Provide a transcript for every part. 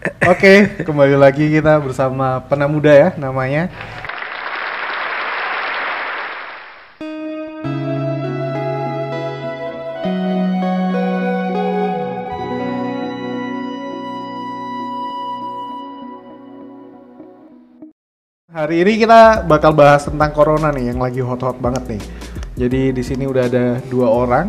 Oke, kembali lagi kita bersama penamuda ya namanya. Hari ini kita bakal bahas tentang corona nih yang lagi hot-hot banget nih. Jadi di sini udah ada dua orang,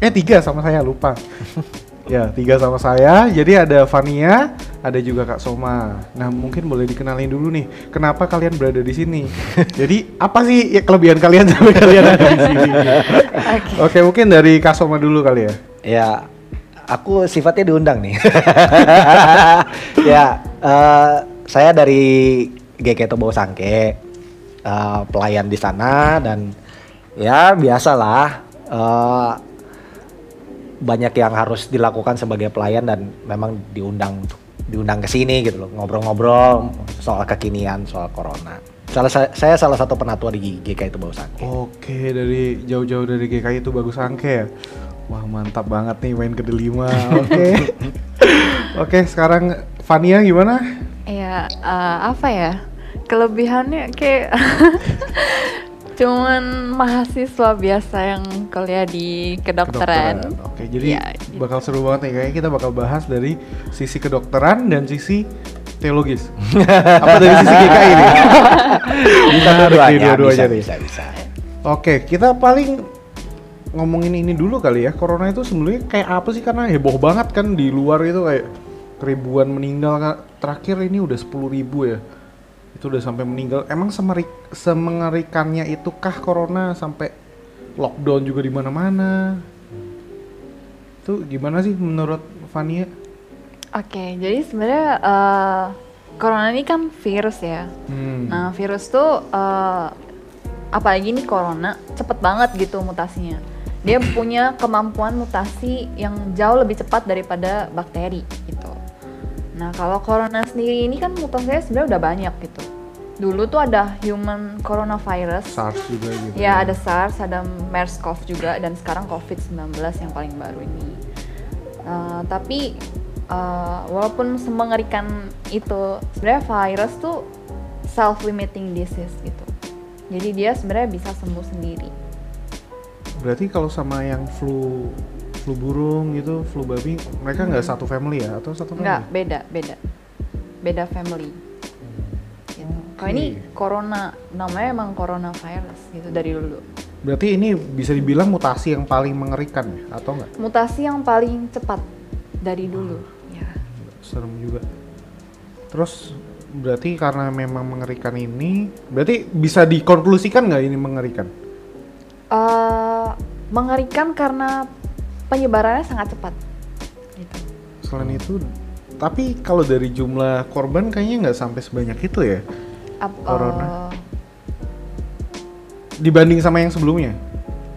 eh tiga sama saya lupa. ya tiga sama saya. Jadi ada Vania, ada juga Kak Soma. Nah mungkin boleh dikenalin dulu nih, kenapa kalian berada di sini? Jadi apa sih ya, kelebihan kalian sampai kalian ada di sini? Oke mungkin dari Kak Soma dulu kali ya. Ya, aku sifatnya diundang nih. ya, eh, saya dari GK Tobo Sangke, eh, pelayan di sana dan ya biasalah eh, banyak yang harus dilakukan sebagai pelayan dan memang diundang untuk diundang ke sini gitu loh ngobrol-ngobrol soal kekinian soal corona. Salah saya, saya salah satu penatua di GK Tobo Sangke. Oke dari jauh-jauh dari GKI itu bagus angke ya. Wah mantap banget nih main ke delima. Oke. Oke sekarang Vania gimana? Ya, eh, apa ya? Kelebihannya kayak cuman mahasiswa biasa yang kuliah di kedokteran. Oke, jadi Ya, bakal seru banget nih. Kayaknya kita bakal bahas dari sisi kedokteran dan sisi teologis. Apa dari sisi GKI nih? bisa Dua-duanya, dua-duanya bisa, nih. bisa, bisa. Oke, kita paling ngomongin ini dulu kali ya. Corona itu sebenarnya kayak apa sih? Karena heboh banget kan di luar itu kayak ribuan meninggal. Kak. Terakhir ini udah 10.000 ribu ya. Itu udah sampai meninggal. Emang semerik, semengerikannya itu kah Corona sampai lockdown juga di mana-mana? Itu gimana sih menurut Vania? Oke, jadi sebenarnya eh, corona ini kan virus ya. Hmm. Nah, virus tuh eh, apalagi nih corona cepet banget gitu mutasinya. Dia punya kemampuan mutasi yang jauh lebih cepat daripada bakteri gitu. Nah, kalau corona sendiri ini kan mutasinya sebenarnya udah banyak gitu. Dulu tuh ada human coronavirus. SARS juga gitu. Ya, ada SARS, ada MERS-CoV juga, dan sekarang COVID-19 yang paling baru ini. Uh, tapi uh, walaupun semengerikan itu, sebenarnya virus tuh self-limiting disease gitu. Jadi dia sebenarnya bisa sembuh sendiri. Berarti kalau sama yang flu flu burung gitu, flu babi, mereka nggak satu family ya atau satu family? Enggak, beda, beda. Beda family. Gitu. Kalau ini corona, namanya emang coronavirus gitu dari dulu. Berarti ini bisa dibilang mutasi yang paling mengerikan ya atau enggak? Mutasi yang paling cepat dari dulu. Ya. Serem juga. Terus berarti karena memang mengerikan ini, berarti bisa dikonklusikan nggak ini mengerikan? Eh, mengerikan karena penyebarannya sangat cepat. Gitu. Selain itu, tapi kalau dari jumlah korban kayaknya nggak sampai sebanyak itu ya, Ap- Corona. eh, dibanding sama yang sebelumnya.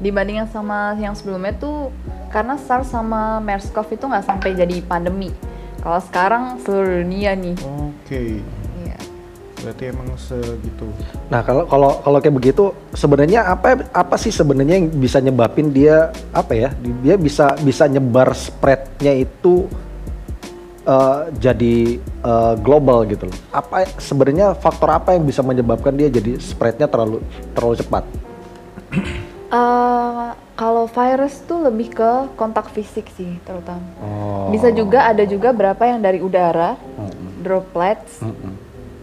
dibandingkan sama yang sebelumnya tuh karena SARS sama MERS-CoV itu nggak sampai jadi pandemi. Kalau sekarang seluruh dunia nih. Oke, Iya. Berarti emang segitu. Nah kalau kalau kalau kayak begitu sebenarnya apa apa sih sebenarnya yang bisa nyebabin dia apa ya di- dia bisa bisa nyebar spreadnya itu eh, jadi eh, global gitu loh. Apa sebenarnya faktor apa yang bisa menyebabkan dia jadi spreadnya terlalu terlalu cepat? Eh, kalau virus tuh lebih ke kontak fisik sih terutama. Oh. Bisa juga ada juga berapa yang dari udara, Mm-mm. droplets Mm-mm. eh,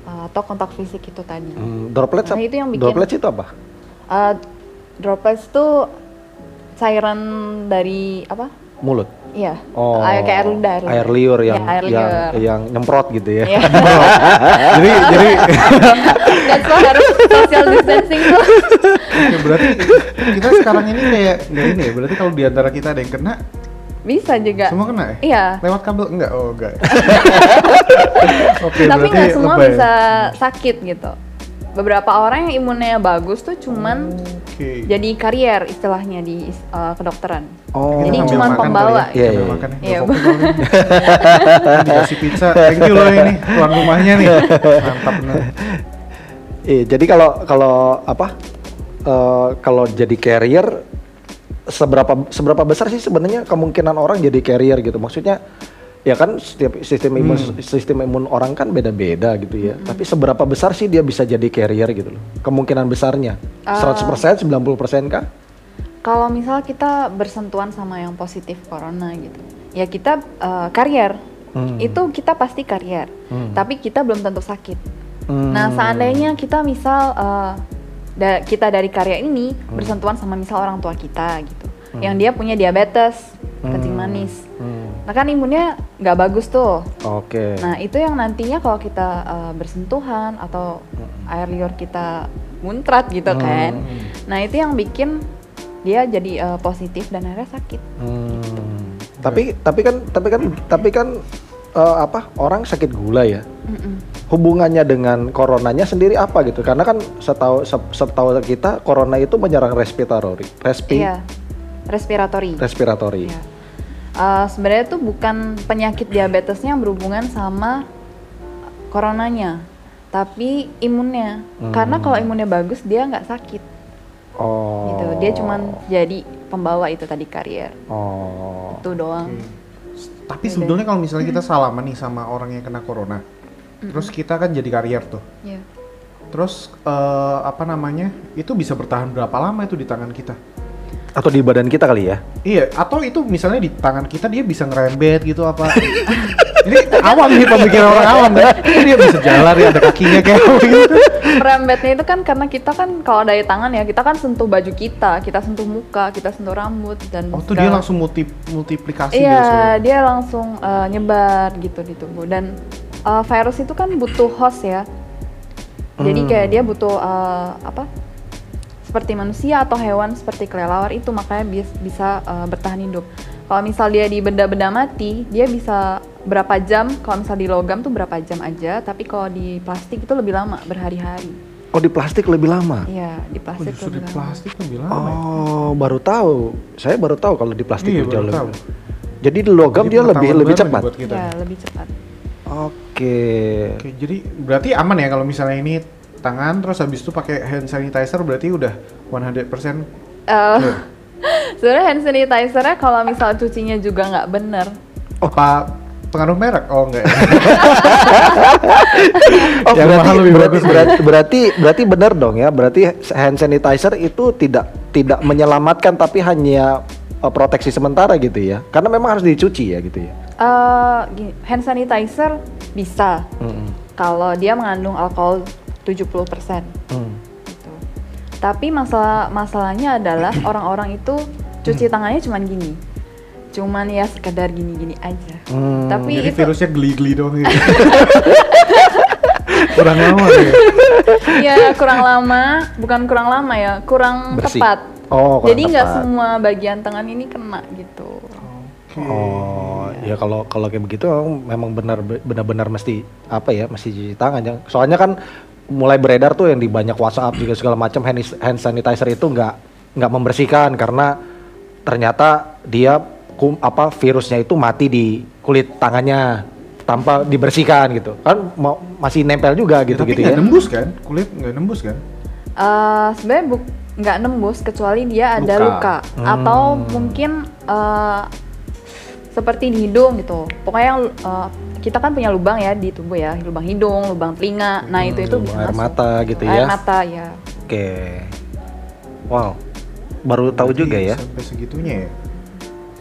atau kontak fisik itu tadi. Hmm, droplets Nah, itu yang bikin- droplets itu apa? Eh, droplets tuh cairan dari apa? Mulut. Iya. Oh. Air kayak air liur. Air liur yang Ya, air yang liur. yang nyemprot gitu ya. Iya. jadi jadi That's why harus social distancing tuh. Oke, berarti kita sekarang ini kayak nggak ini ya. Berarti kalau di antara kita ada yang kena, Bisa juga. semua kena ya? Iya. Lewat kabel enggak? Oh, enggak. Oke, Tapi nggak semua lebay. bisa sakit gitu. Beberapa orang yang imunnya bagus tuh cuman Oke. jadi karier istilahnya di uh, kedokteran. Oh. Jadi makan pembawa. ya. Iya, iya. makan ya. Iya, kali ini. Dikasih pizza. Thank you loh ini tuan rumahnya nih. Mantap bener. Iya, jadi kalau kalau apa? eh, kalau jadi carrier seberapa seberapa besar sih sebenarnya kemungkinan orang jadi carrier gitu? Maksudnya ya kan setiap sistem imun sistem imun orang kan beda-beda gitu ya. Tapi seberapa besar sih dia bisa jadi carrier gitu loh? Kemungkinan besarnya 100%, 90% kah? Kalau misal kita bersentuhan sama yang positif corona gitu, ya kita eh, karier. Hmm. Itu kita pasti karier. Hmm. Tapi kita belum tentu sakit. Hmm. Nah, seandainya kita misal eh, da- kita dari karya ini Hmm. bersentuhan sama misal orang tua kita gitu, yang dia punya diabetes, kencing Hmm. manis. Hmm. Nah kan imunnya nggak bagus tuh. Oke. Nah itu yang nantinya kalau kita uh, bersentuhan atau Hmm. air liur kita muntrat gitu kan. Nah itu yang bikin dia jadi uh, positif dan akhirnya sakit. Hmm. Tapi tapi kan tapi kan tapi kan eh, apa orang sakit gula ya? Mm-mm. Hubungannya dengan coronanya sendiri apa gitu? Karena kan setahu se- setahu kita corona itu menyerang respiratori, respi, Iya, respiratori. respiratori. Iya. Uh, Sebenarnya tuh bukan penyakit diabetesnya yang berhubungan sama coronanya, tapi imunnya. Hmm. Karena kalau imunnya bagus dia nggak sakit. Oh. gitu dia cuman jadi pembawa itu tadi karier Oh. itu doang Tapi sebetulnya kalau misalnya kita salaman nih sama orang yang kena corona, terus kita kan jadi karier tuh. ya Terus eh, apa namanya? Itu bisa bertahan berapa lama itu di tangan kita? Atau di badan kita kali ya? Iya, atau itu misalnya di tangan kita dia bisa ngerembet gitu apa? Ini awam nih pemikiran orang awam kan? Kok dia bisa jalan ya ada kakinya kayak gitu. merembetnya itu kan karena kita kan kalau dari tangan ya kita kan sentuh baju kita kita sentuh muka kita sentuh rambut dan Oh tuh dia langsung multi multiplikasi iya dia langsung uh, nyebar gitu di tubuh dan uh, virus itu kan butuh host ya jadi Hmm. kayak dia butuh uh, apa seperti manusia atau hewan seperti kelelawar itu makanya bis- bisa uh, bertahan hidup kalau misal dia di benda-benda mati dia bisa berapa jam kalau misal di logam tuh berapa jam aja tapi kalau di plastik itu lebih lama berhari-hari Oh di plastik lebih lama? iya di Oh, plastik di lebih lama plastik lebih lama. ya? Oh baru tahu. Saya baru tahu kalau di plastik Iya, itu jauh baru tahu. lebih. Jadi di logam Jadi dia lebih lebih cepat. buat kita. ya lebih cepat Oke. Oke, jadi berarti aman ya kalau misalnya ini tangan terus habis itu pakai hand sanitizer berarti udah 100% Eh, clear. sebenarnya hand sanitizer-nya kalau misal cucinya juga nggak bener Apa pengaruh merek? Oh enggak ya. Oh Yang berarti mahal lebih berarti, bagus. berarti berarti berarti benar dong ya. Berarti hand sanitizer itu tidak tidak menyelamatkan tapi hanya uh, proteksi sementara gitu ya. Karena memang harus dicuci ya gitu ya. Eh, gini, hand sanitizer bisa Mm-mm. kalau dia mengandung alkohol 70% Hmm. gitu. Tapi masalah masalahnya adalah orang-orang itu cuci tangannya cuman gini. Cuman ya sekedar gini-gini aja. Hmm. Tapi Jadi itu virusnya geli-geli dong gitu. Kurang lama ya. ya kurang lama, bukan kurang lama ya, kurang Bersih. tepat. Oh, kurang Jadi nggak semua bagian tangan ini kena gitu. Oh, ya kalau kalau kayak begitu memang benar benar-benar mesti apa ya, mesti cuci tangan ya. Soalnya kan mulai beredar tuh yang di banyak WhatsApp juga segala macam hand, hand sanitizer itu nggak nggak membersihkan karena ternyata dia kum, apa virusnya itu mati di kulit tangannya tanpa dibersihkan gitu. Kan mau, masih nempel juga Ya, tapi gitu-gitu nggak ya. nembus kan? Kulit nggak nembus kan? Eh sebenarnya nggak nembus kecuali dia ada Luka. luka, atau mungkin eh, seperti di hidung gitu. Pokoknya yang eh, kita kan punya lubang ya di tubuh ya, lubang hidung, lubang telinga. Nah itu itu lubang bisa air masuk. mata gitu Air ya. mata ya. Oke. Wow. Baru tahu Berarti juga ya. Sampai segitunya ya.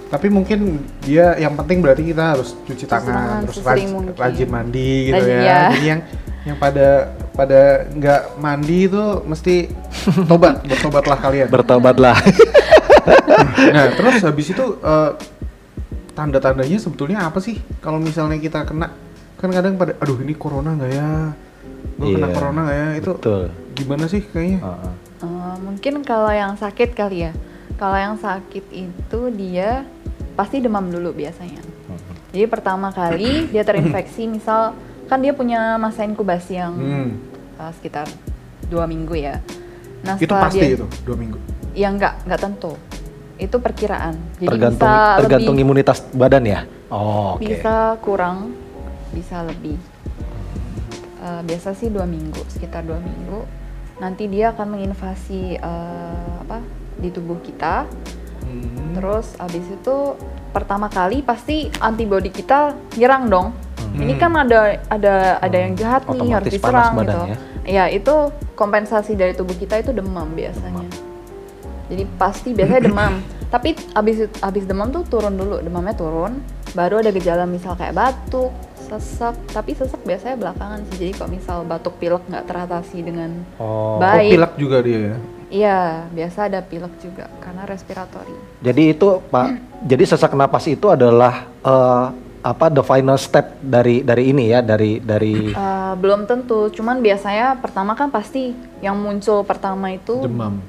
Tapi mungkin dia yang penting berarti kita harus cuci tangan, tangan terus sesering raj- mungkin. rajin mandi gitu Rajin, ya. ya. Jadi yang yang pada pada nggak mandi itu mesti tobat, bertobatlah kalian. Bertobatlah. nah, terus habis itu eh, tanda-tandanya sebetulnya apa sih? Kalau misalnya kita kena kan kadang pada aduh ini corona nggak ya? Gue kena Iya, corona nggak ya? Itu Betul. gimana sih kayaknya? Heeh. Eh, mungkin kalau yang sakit kali ya. Kalau yang sakit itu dia pasti demam dulu biasanya. Jadi pertama kali dia terinfeksi, misal kan dia punya masa inkubasi yang Hmm. eh, sekitar dua minggu ya. Nah Itu pasti dia, itu dua minggu. Ya nggak nggak tentu. Itu perkiraan. Jadi tergantung bisa tergantung lebih, imunitas badan ya. Oh, oke. bisa kurang, bisa lebih. Eh, biasa sih dua minggu, sekitar dua minggu. Nanti dia akan menginvasi eh, apa di tubuh kita. Hmm. Terus abis itu pertama kali pasti antibodi kita nyerang dong. Hmm. Ini kan ada ada ada yang jahat nih harus Otomatis diserang gitu. badannya. Ya itu kompensasi dari tubuh kita itu demam biasanya. Jadi pasti biasanya demam. Tapi abis abis demam tuh turun dulu, demamnya turun. Baru ada gejala misal kayak batuk, sesak. Tapi sesak biasanya belakangan sih. Jadi kalau misal batuk pilek nggak teratasi dengan Oh. Oh, baik, pilek juga dia ya. iya biasa ada pilek juga karena respiratori. Jadi itu Pak, jadi sesak napas itu adalah eh, apa the final step dari dari ini ya, dari dari Eh, belum tentu, cuman biasanya pertama kan pasti yang muncul pertama itu Demam.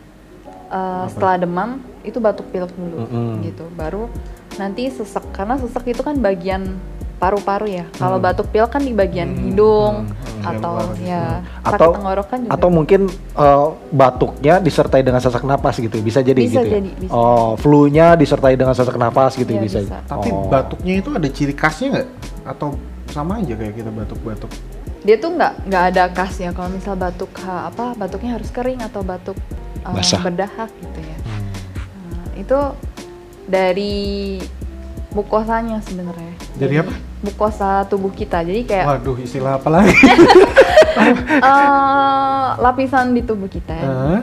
Eh, setelah demam itu batuk pilek dulu Mm-mm. gitu, baru nanti sesak karena sesak itu kan bagian paru-paru ya. Kalau batuk pilek kan di bagian Hmm, hidung hmm, atau paru-paru. ya sakit atau tenggorokan juga. atau mungkin eh, batuknya disertai dengan sesak napas gitu, bisa jadi Bisa gitu. ya? jadi, bisa. Oh, flu-nya disertai dengan sesak napas gitu Iya, bisa. bisa. Tapi Oh. batuknya itu ada ciri khasnya nggak? Atau sama aja kayak kita batuk-batuk? Dia tuh nggak nggak ada khasnya kalau misal batuk ha, apa batuknya harus kering atau batuk Basah. berdahak gitu ya. Hmm. Nah, itu dari mukosanya sebenarnya. Dari Jadi, apa? Mukosa tubuh kita. Jadi kayak Waduh, istilah apa lagi? eh, lapisan di tubuh kita ya. Hah?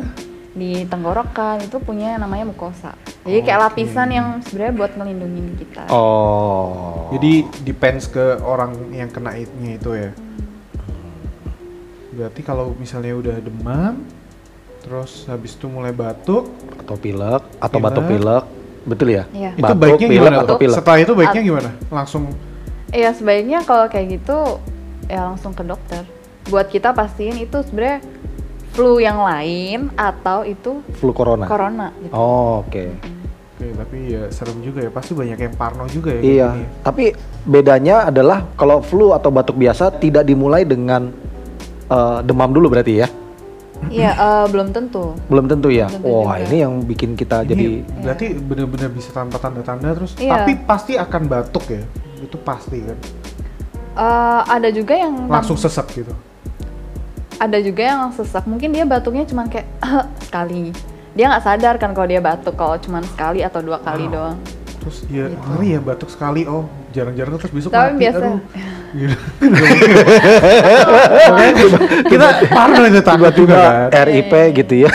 di tenggorokan itu punya namanya mukosa. Jadi kayak lapisan yang sebenarnya buat ngelindungin kita. Oh. Jadi depends ke orang yang kena itu ya. Berarti kalau misalnya udah demam, terus habis itu mulai batuk, atau pilek atau Pilek. batuk pilek, betul ya? Iya. itu Batuk, baiknya pilek, gimana? atau pilek? Setelah itu baiknya gimana? Langsung Iya sebaiknya kalau kayak gitu ya langsung ke dokter. Buat kita pastiin itu sebenarnya flu yang lain atau itu Flu corona. corona gitu. Oh, oke. Oke, tapi ya serem juga ya. Pasti banyak yang parno juga ya. Iya, gini. tapi bedanya adalah kalau flu atau batuk biasa tidak dimulai dengan eh, demam dulu berarti ya? Iya eh, belum tentu. Belum tentu ya. Belum tentu Wah, juga. ini yang bikin kita Ini jadi berarti benar-benar bisa tanpa tanda-tanda terus. Iya. Tapi pasti akan batuk ya. Itu pasti kan. Eh, ada juga yang Langsung sesak gitu. ada juga yang sesak. Mungkin dia batuknya cuma kayak sekali. Dia nggak sadar kan kalau dia batuk kalau cuma sekali atau dua kali Wow. doang. Terus ya ngeri ya batuk sekali. Oh, jarang-jarang terus besok Tapi mati. biasa. Aduh. Gitu. Kita parno itu takut juga kan. RIP gitu ya.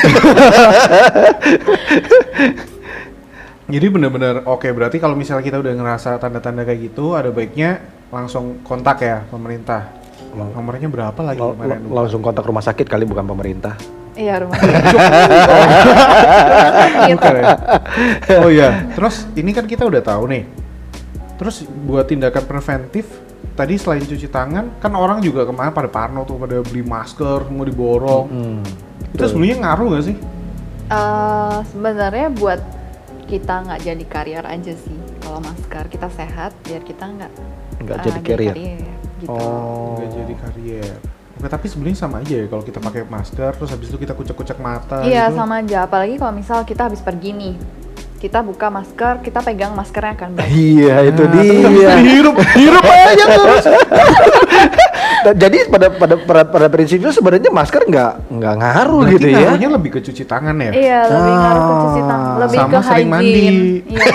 Jadi benar-benar oke berarti kalau misalnya kita udah ngerasa tanda-tanda kayak gitu ada baiknya langsung kontak ya pemerintah. Nomornya berapa lagi kemarin? lang- langsung kontak rumah sakit kali bukan pemerintah. Iya rumah. Bukan ya? Oh iya, terus ini kan kita udah tahu nih. Terus buat tindakan preventif tadi selain cuci tangan kan orang juga kemarin pada parno tuh pada beli masker mau diborong. Hmm. Itu sebenarnya ngaruh nggak sih? Eh, sebenarnya buat kita nggak jadi karier aja sih. Kalau masker kita sehat biar kita nggak Nggak eh, jadi carrier. gitu. Oh. Nggak jadi karier. Oke, tapi sebenarnya sama aja ya kalau kita pakai masker terus habis itu kita kucek-kucek mata Iya gitu. sama aja. Apalagi kalau misal kita habis pergi nih, kita buka masker, kita pegang maskernya kan. Iya, itu Nah, dia. hirup, hirup aja terus. Jadi pada pada pada, pada prinsipnya sebenarnya masker nggak nggak ngaruh Berarti gitu ya. ngaruhnya lebih ke cuci tangan ya? Iya, lebih ngaruh ke cuci tangan, Ah, lebih sama ke sering mandi. hygiene. Iya,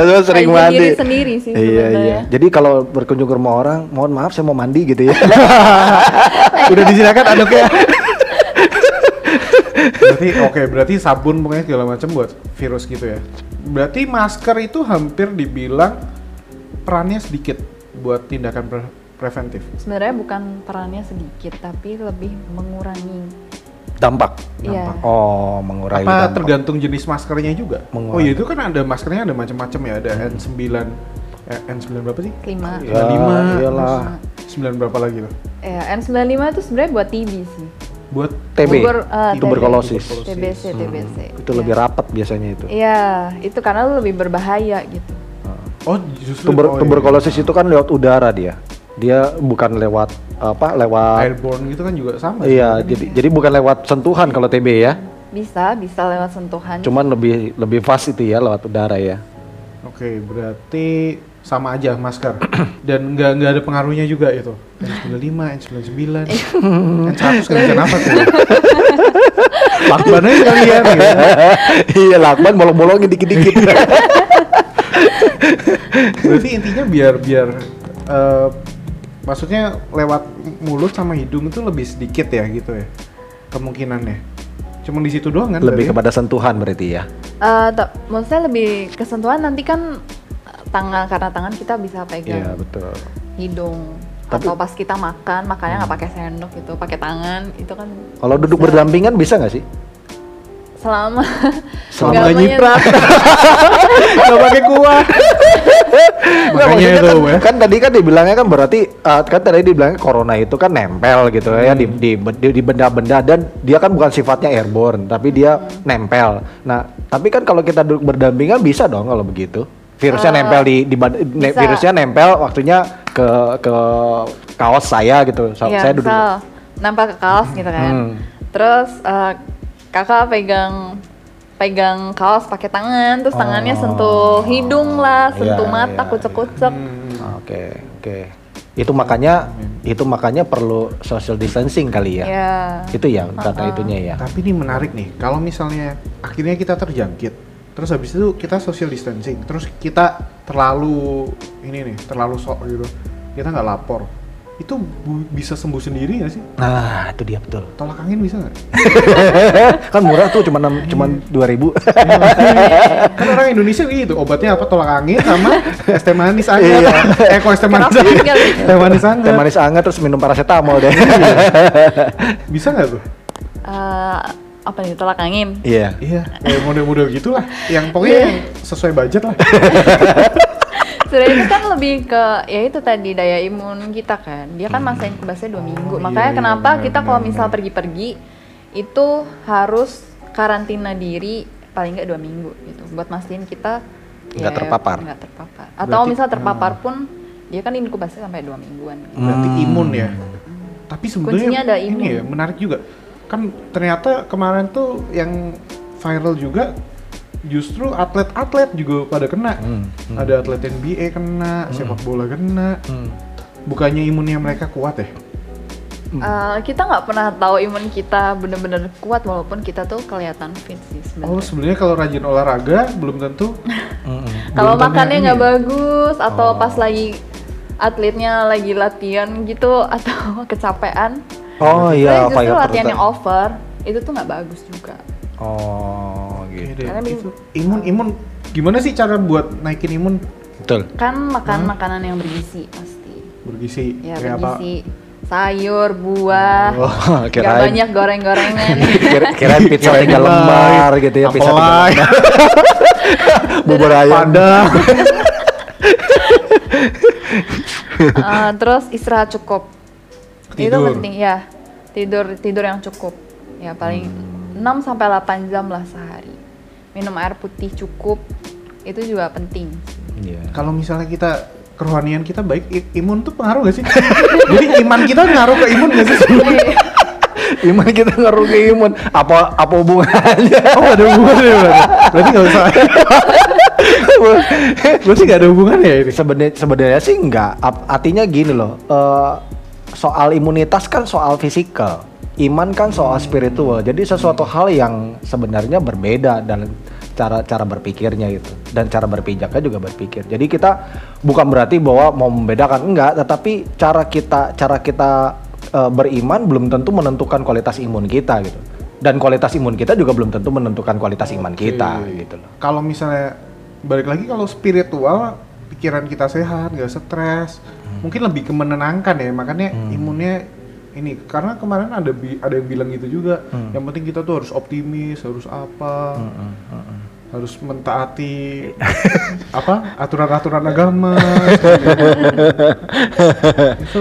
Lu sering hygiene mandi. diri sendiri sih Iya iya. sebenarnya. Jadi kalau berkunjung ke rumah orang, mohon maaf saya mau mandi gitu ya. Udah disediakan aduknya. Berarti oke, berarti sabun pokoknya segala macam buat virus gitu ya. Berarti masker itu hampir dibilang perannya sedikit buat tindakan pre- preventif. Sebenarnya bukan perannya sedikit, tapi lebih mengurangi. Dampak. Iya. Oh, mengurangi Apa dampak. tergantung jenis maskernya juga? Mengurangi. Oh iya itu kan ada maskernya ada macam-macam ya, ada N9 eh, N9 berapa sih? Kelima. Ya, 95. iyalah. 9 berapa lagi tuh? Ya, N95 itu sebenarnya buat TB sih. Buat TB. Eh, TB. Tuberkulosis. TBC, TBC. Itu Iya. lebih rapat biasanya itu. Iya, itu karena lu lebih berbahaya gitu. Oh justru Tuber- oh, iya. tuberkulosis itu kan lewat udara dia. Dia bukan lewat apa? Lewat airborne gitu kan juga sama. Iya, jadi jadi bukan lewat sentuhan kalau TB ya. Bisa, bisa lewat sentuhan. Cuman lebih lebih fast itu ya lewat udara ya. Oke, berarti sama aja masker dan nggak nggak ada pengaruhnya juga itu. N95, N99, N100 nggak bisa nafas ya. Lakbannya sekalian gitu. iya, lakban bolong-bolongin dikit-dikit. Berarti intinya biar biar eh, maksudnya lewat mulut sama hidung itu lebih sedikit ya gitu ya kemungkinannya. Cuma di situ doang kan? Lebih kepada sentuhan berarti ya. Eh, tak- maksudnya lebih kesentuhan nanti kan tangan karena tangan kita bisa pegang Iya betul. hidung Tapi- atau pas kita makan makannya nggak pakai sendok gitu pakai tangan itu kan Kalau duduk bisa. berdampingan bisa nggak sih? selama Selama nyiprat. Nggak pakai kuah. Nggak, Makanya itu kan, ya. kan tadi kan dibilangnya kan berarti uh, kan tadi dibilangnya corona itu kan nempel gitu ya di di di- di benda-benda dan dia kan bukan sifatnya airborne tapi dia nempel. Nah, tapi kan kalau kita duduk berdampingan bisa dong kalau begitu. Virusnya Eh, nempel di, di bad- ne- virusnya nempel waktunya ke ke kaos saya gitu. So- Iya, saya duduk misal nempel ke kaos gitu kan. Hmm. Terus eh, kakak pegang pegang kaos pakai tangan, terus tangannya Oh. sentuh hidung lah, sentuh Iya, mata, iya, kucek-kucek. Hmm. Oke, oke. Itu makanya itu makanya perlu social distancing kali ya. Iya. Itu ya kata Uh-uh. itunya ya. Tapi ini menarik nih, kalau misalnya akhirnya kita terjangkit, terus habis itu kita social distancing, terus kita terlalu ini nih, terlalu sok gitu, kita nggak lapor, itu bu- bisa sembuh sendiri nggak sih? Nah, itu dia betul. Tolak angin bisa nggak? kan murah tuh cuma enam cuma dua ribu kan orang Indonesia gitu, obatnya apa tolak angin sama es teh manis anget. Iya. eh kok es teh manis teh manis anget. teh manis anget terus minum paracetamol deh Bisa nggak tuh? Eh, apa nih tolak angin? iya Iya, kayak model-model gitulah. Yang pokoknya Iya. yang sesuai budget lah. Sebenarnya itu kan lebih ke ya itu tadi daya imun kita kan. Dia kan masa inkubasinya dua minggu. Oh, Makanya iya, iya, kenapa benar, kita kalau misal pergi-pergi itu harus karantina diri paling nggak dua minggu gitu. Buat mastiin kita Nggak terpapar. Nggak terpapar. Atau Berarti- misal terpapar pun dia kan inkubasi sampai dua mingguan. Gitu. Berarti Hmm. imun ya. Tapi sebenarnya ini imun. ya menarik juga. Kan ternyata kemarin tuh yang viral juga justru atlet-atlet juga pada kena. Hmm, hmm. Ada atlet NBA kena, sepak bola kena. Hmm. Bukannya imunnya mereka kuat ya? Eh, kita nggak pernah tahu imun kita bener-bener kuat walaupun kita tuh kelihatan fit sih Oh sebenarnya. sebenarnya kalau rajin olahraga belum tentu. Mm-mm. Kalau belum makannya nggak ya? bagus atau Oh. pas lagi atletnya lagi latihan gitu atau kecapean, oh iya Sebenarnya justru fire latihan yang over itu tuh nggak bagus juga. oh Oke gitu Karena min- itu imun imun gimana sih cara buat naikin imun betul Kan makan makanan yang bergizi pasti. bergizi Ya kayak apa? bergizi, sayur, buah, oh nggak kirain banyak goreng-gorengan. kira kirain pizza Kirain tiga lembar gitu ya pizza tiga Apelai. lembar bubur ayam Padang. Eh, terus istirahat cukup. Itu Tidur. penting ya. Tidur tidur yang cukup. Ya paling Hmm. 6 sampai 8 jam lah sehari. Minum air putih cukup. Itu juga penting. Iya. Kalau misalnya kita kerohanian kita baik, imun tuh pengaruh gak sih? Jadi iman kita ngaruh ke imun gak sih? sebenarnya? iman kita ngaruh ke imun apa apa hubungannya Oh ada hubungannya berarti? Gak usah. berarti gak ada hubungannya ya ini? sebenarnya sebenarnya sih enggak Ap- artinya gini loh eh, soal imunitas kan soal fisikal iman kan soal spiritual. Jadi sesuatu hal yang sebenarnya berbeda dalam cara cara berpikirnya itu dan cara berpijaknya juga berpikir. Jadi kita bukan berarti bahwa mau membedakan enggak. Tetapi cara kita cara kita eh, beriman belum tentu menentukan kualitas imun kita gitu. Dan kualitas imun kita juga belum tentu menentukan kualitas iman kita Oke. gitu loh. Kalau misalnya balik lagi kalau spiritual pikiran kita sehat, gak stres, mungkin lebih ke menenangkan ya. Makanya imunnya ini karena kemarin ada bi- ada yang bilang gitu juga. Yang penting kita tuh harus optimis, harus apa, harus mentaati apa aturan-aturan agama. itu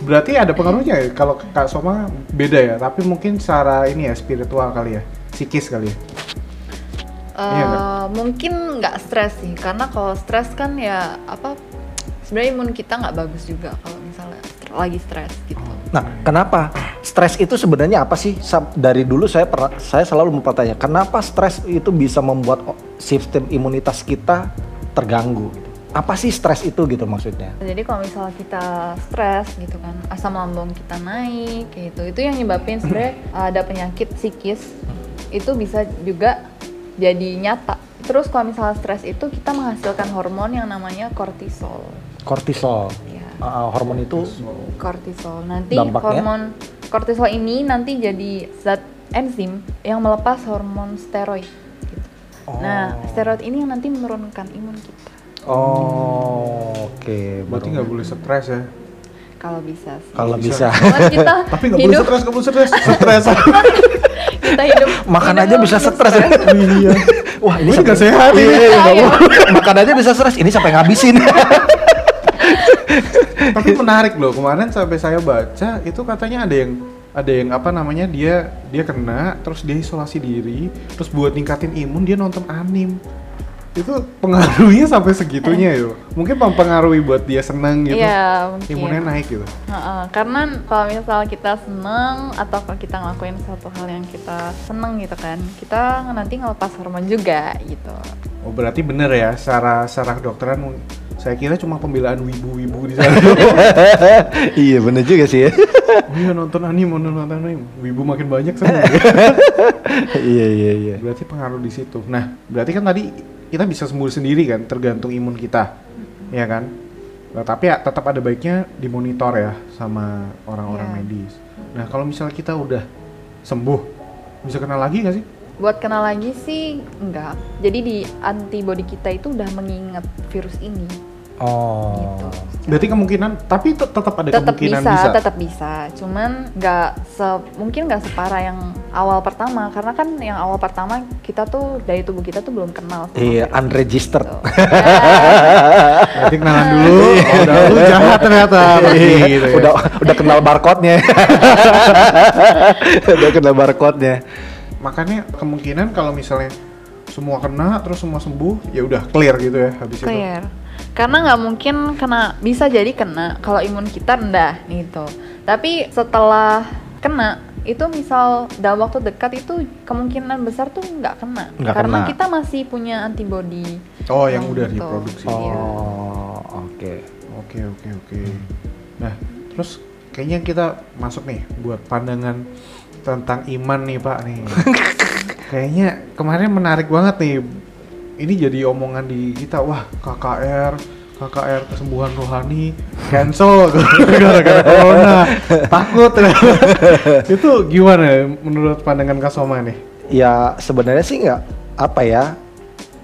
berarti ada pengaruhnya ya kalau Kak Soma beda ya, tapi mungkin secara ini ya spiritual kali ya, psikis kali ya. Iya nggak? Eh, mungkin nggak stres sih karena kalau stres kan ya apa sebenarnya imun kita nggak bagus juga kalau misalnya lagi stres gitu Nah, kenapa stres itu sebenarnya apa sih? Dari dulu saya pernah, saya selalu bertanya, kenapa stres itu bisa membuat sistem imunitas kita terganggu? Apa sih stres itu gitu maksudnya? jadi kalau misalnya kita stres gitu kan asam lambung kita naik gitu itu yang nyebabin sebenarnya ada penyakit psikis itu bisa juga jadi nyata terus kalau misalnya stres itu kita menghasilkan hormon yang namanya kortisol. Kortisol. Ya. Uh, hormon itu Kortisol. Nanti Dampaknya? hormon kortisol ini nanti jadi zat enzim yang melepas hormon steroid. gitu. Nah, Oh. steroid ini yang nanti menurunkan imun kita. Oh, oke. Berarti baru- nggak boleh stres ya. Kalau bisa sih. kalau Bisa. bisa. Kita Tapi nggak boleh stres, nggak boleh stres. Stres. kita hidup Makan hidup aja bisa stres ya. iya. Wah, ini nggak sehat Iya, ini. iya, Iya. boleh. Makan aja bisa stres. Ini sampai ngabisin. Tapi menarik loh. Kemarin sampai saya baca itu katanya ada yang ada yang apa namanya dia dia kena terus dia isolasi diri terus buat ningkatin imun dia nonton anim itu pengaruhnya sampai segitunya yo mungkin mempengaruhi buat dia seneng gitu Iya, mungkin. imunnya naik gitu Heeh, karena kalau misal kita seneng atau kalau kita ngelakuin suatu hal yang kita seneng gitu kan, kita nanti ngelepas hormon juga gitu. oh berarti bener ya secara secara kedokteran saya kira cuma pembelaan wibu-wibu di sana iya, bener juga sih ya. oh iya nonton anim nonton anim wibu makin banyak seneng iya, iya, iya. berarti pengaruh di situ. Nah, berarti kan tadi kita bisa sembuh sendiri kan, tergantung imun kita, ya kan? Nah, tapi ya tetap ada baiknya dimonitor ya sama orang-orang Iya. medis. Nah, kalau misalnya kita udah sembuh, bisa kena lagi nggak sih? Buat kena lagi sih enggak. Jadi di antibody kita itu udah mengingat virus ini Oh. gitu. Berarti kemungkinan, tapi te- tetap ada Tetap kemungkinan bisa, bisa. tetap bisa. Cuman nggak se mungkin nggak separah yang awal pertama karena kan yang awal pertama kita tuh dari tubuh kita tuh belum kenal sama Iya, virus unregistered. itu. Ya. Berarti kenalan dulu, oh, udah lu jahat ternyata. Iya, gitu ya. udah udah kenal barcode-nya. udah kenal barcode-nya. Makanya kemungkinan kalau misalnya semua kena terus semua sembuh, ya udah clear gitu ya habis itu. Clear. Karena nggak mungkin kena, bisa jadi kena kalau imun kita rendah gitu. Tapi setelah kena itu misal dalam waktu dekat itu kemungkinan besar tuh nggak kena. Nggak Karena kena. kita masih punya antibody. Oh, yang udah gitu. diproduksi. Iya. Oh, oke. Oke oke oke. Nah terus kayaknya kita masuk nih buat pandangan tentang iman nih Pak nih. kayaknya kemarin menarik banget nih. Ini jadi omongan di kita wah KKR KKR kesembuhan rohani cancel gara-gara corona takut itu gimana menurut pandangan Kak Soma nih Ya sebenarnya sih nggak apa ya.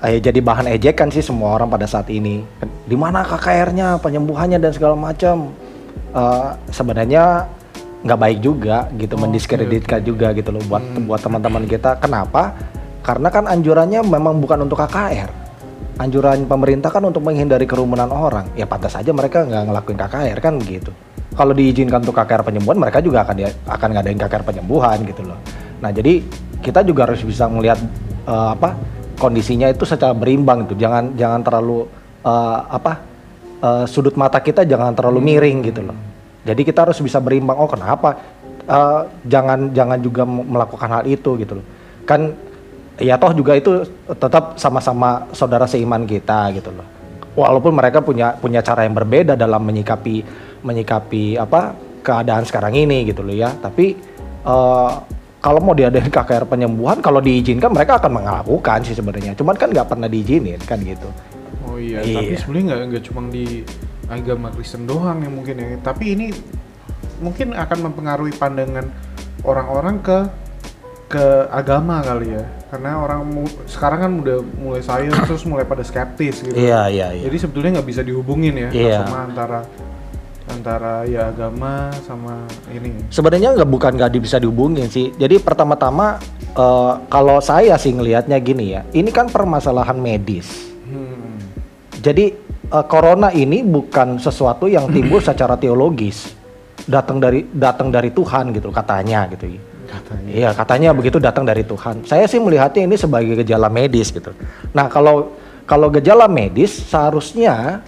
Eh, jadi bahan ejekan sih semua orang pada saat ini. Di mana KKR-nya, penyembuhannya dan segala macam. Eh, sebenarnya nggak baik juga gitu Oke, mendiskreditkan oke. juga gitu loh buat Hmm. buat teman-teman kita. Kenapa? Karena kan anjurannya memang bukan untuk KKR. Anjuran pemerintah kan untuk menghindari kerumunan orang. Ya pantas saja mereka nggak ngelakuin KKR kan begitu. Kalau diizinkan untuk KKR penyembuhan, mereka juga akan dia, akan ngadain KKR penyembuhan gitu loh. Nah jadi kita juga harus bisa melihat eh, apa kondisinya itu secara berimbang gitu. Jangan jangan terlalu eh, apa eh, sudut mata kita jangan terlalu miring gitu loh. Jadi kita harus bisa berimbang. Oh kenapa? Eh, jangan jangan juga melakukan hal itu gitu loh. Kan ya toh juga itu tetap sama-sama saudara seiman kita gitu loh. Walaupun mereka punya punya cara yang berbeda dalam menyikapi menyikapi apa keadaan sekarang ini gitu loh ya. Tapi eh, kalau mau diadain KKR penyembuhan kalau diizinkan mereka akan melakukan sih sebenarnya. Cuman kan nggak pernah diizinin kan gitu. Oh iya, Iya. tapi sebenarnya nggak nggak cuma di agama Kristen doang yang mungkin ya. Tapi ini mungkin akan mempengaruhi pandangan orang-orang ke ke agama kali ya. Karena orang mu- sekarang kan udah mulai sayang terus mulai pada skeptis gitu. Iya iya Jadi sebetulnya nggak bisa dihubungin ya Iya. sama antara antara ya agama sama ini. Sebenarnya nggak bukan nggak bisa dihubungin sih. Jadi pertama-tama eh, kalau saya sih ngelihatnya gini ya, ini kan permasalahan medis. Hmm. Jadi eh, corona ini bukan sesuatu yang timbul secara teologis, datang dari datang dari Tuhan gitu katanya gitu. Katanya. Iya katanya begitu datang dari Tuhan. Saya sih melihatnya ini sebagai gejala medis gitu. Nah kalau kalau gejala medis seharusnya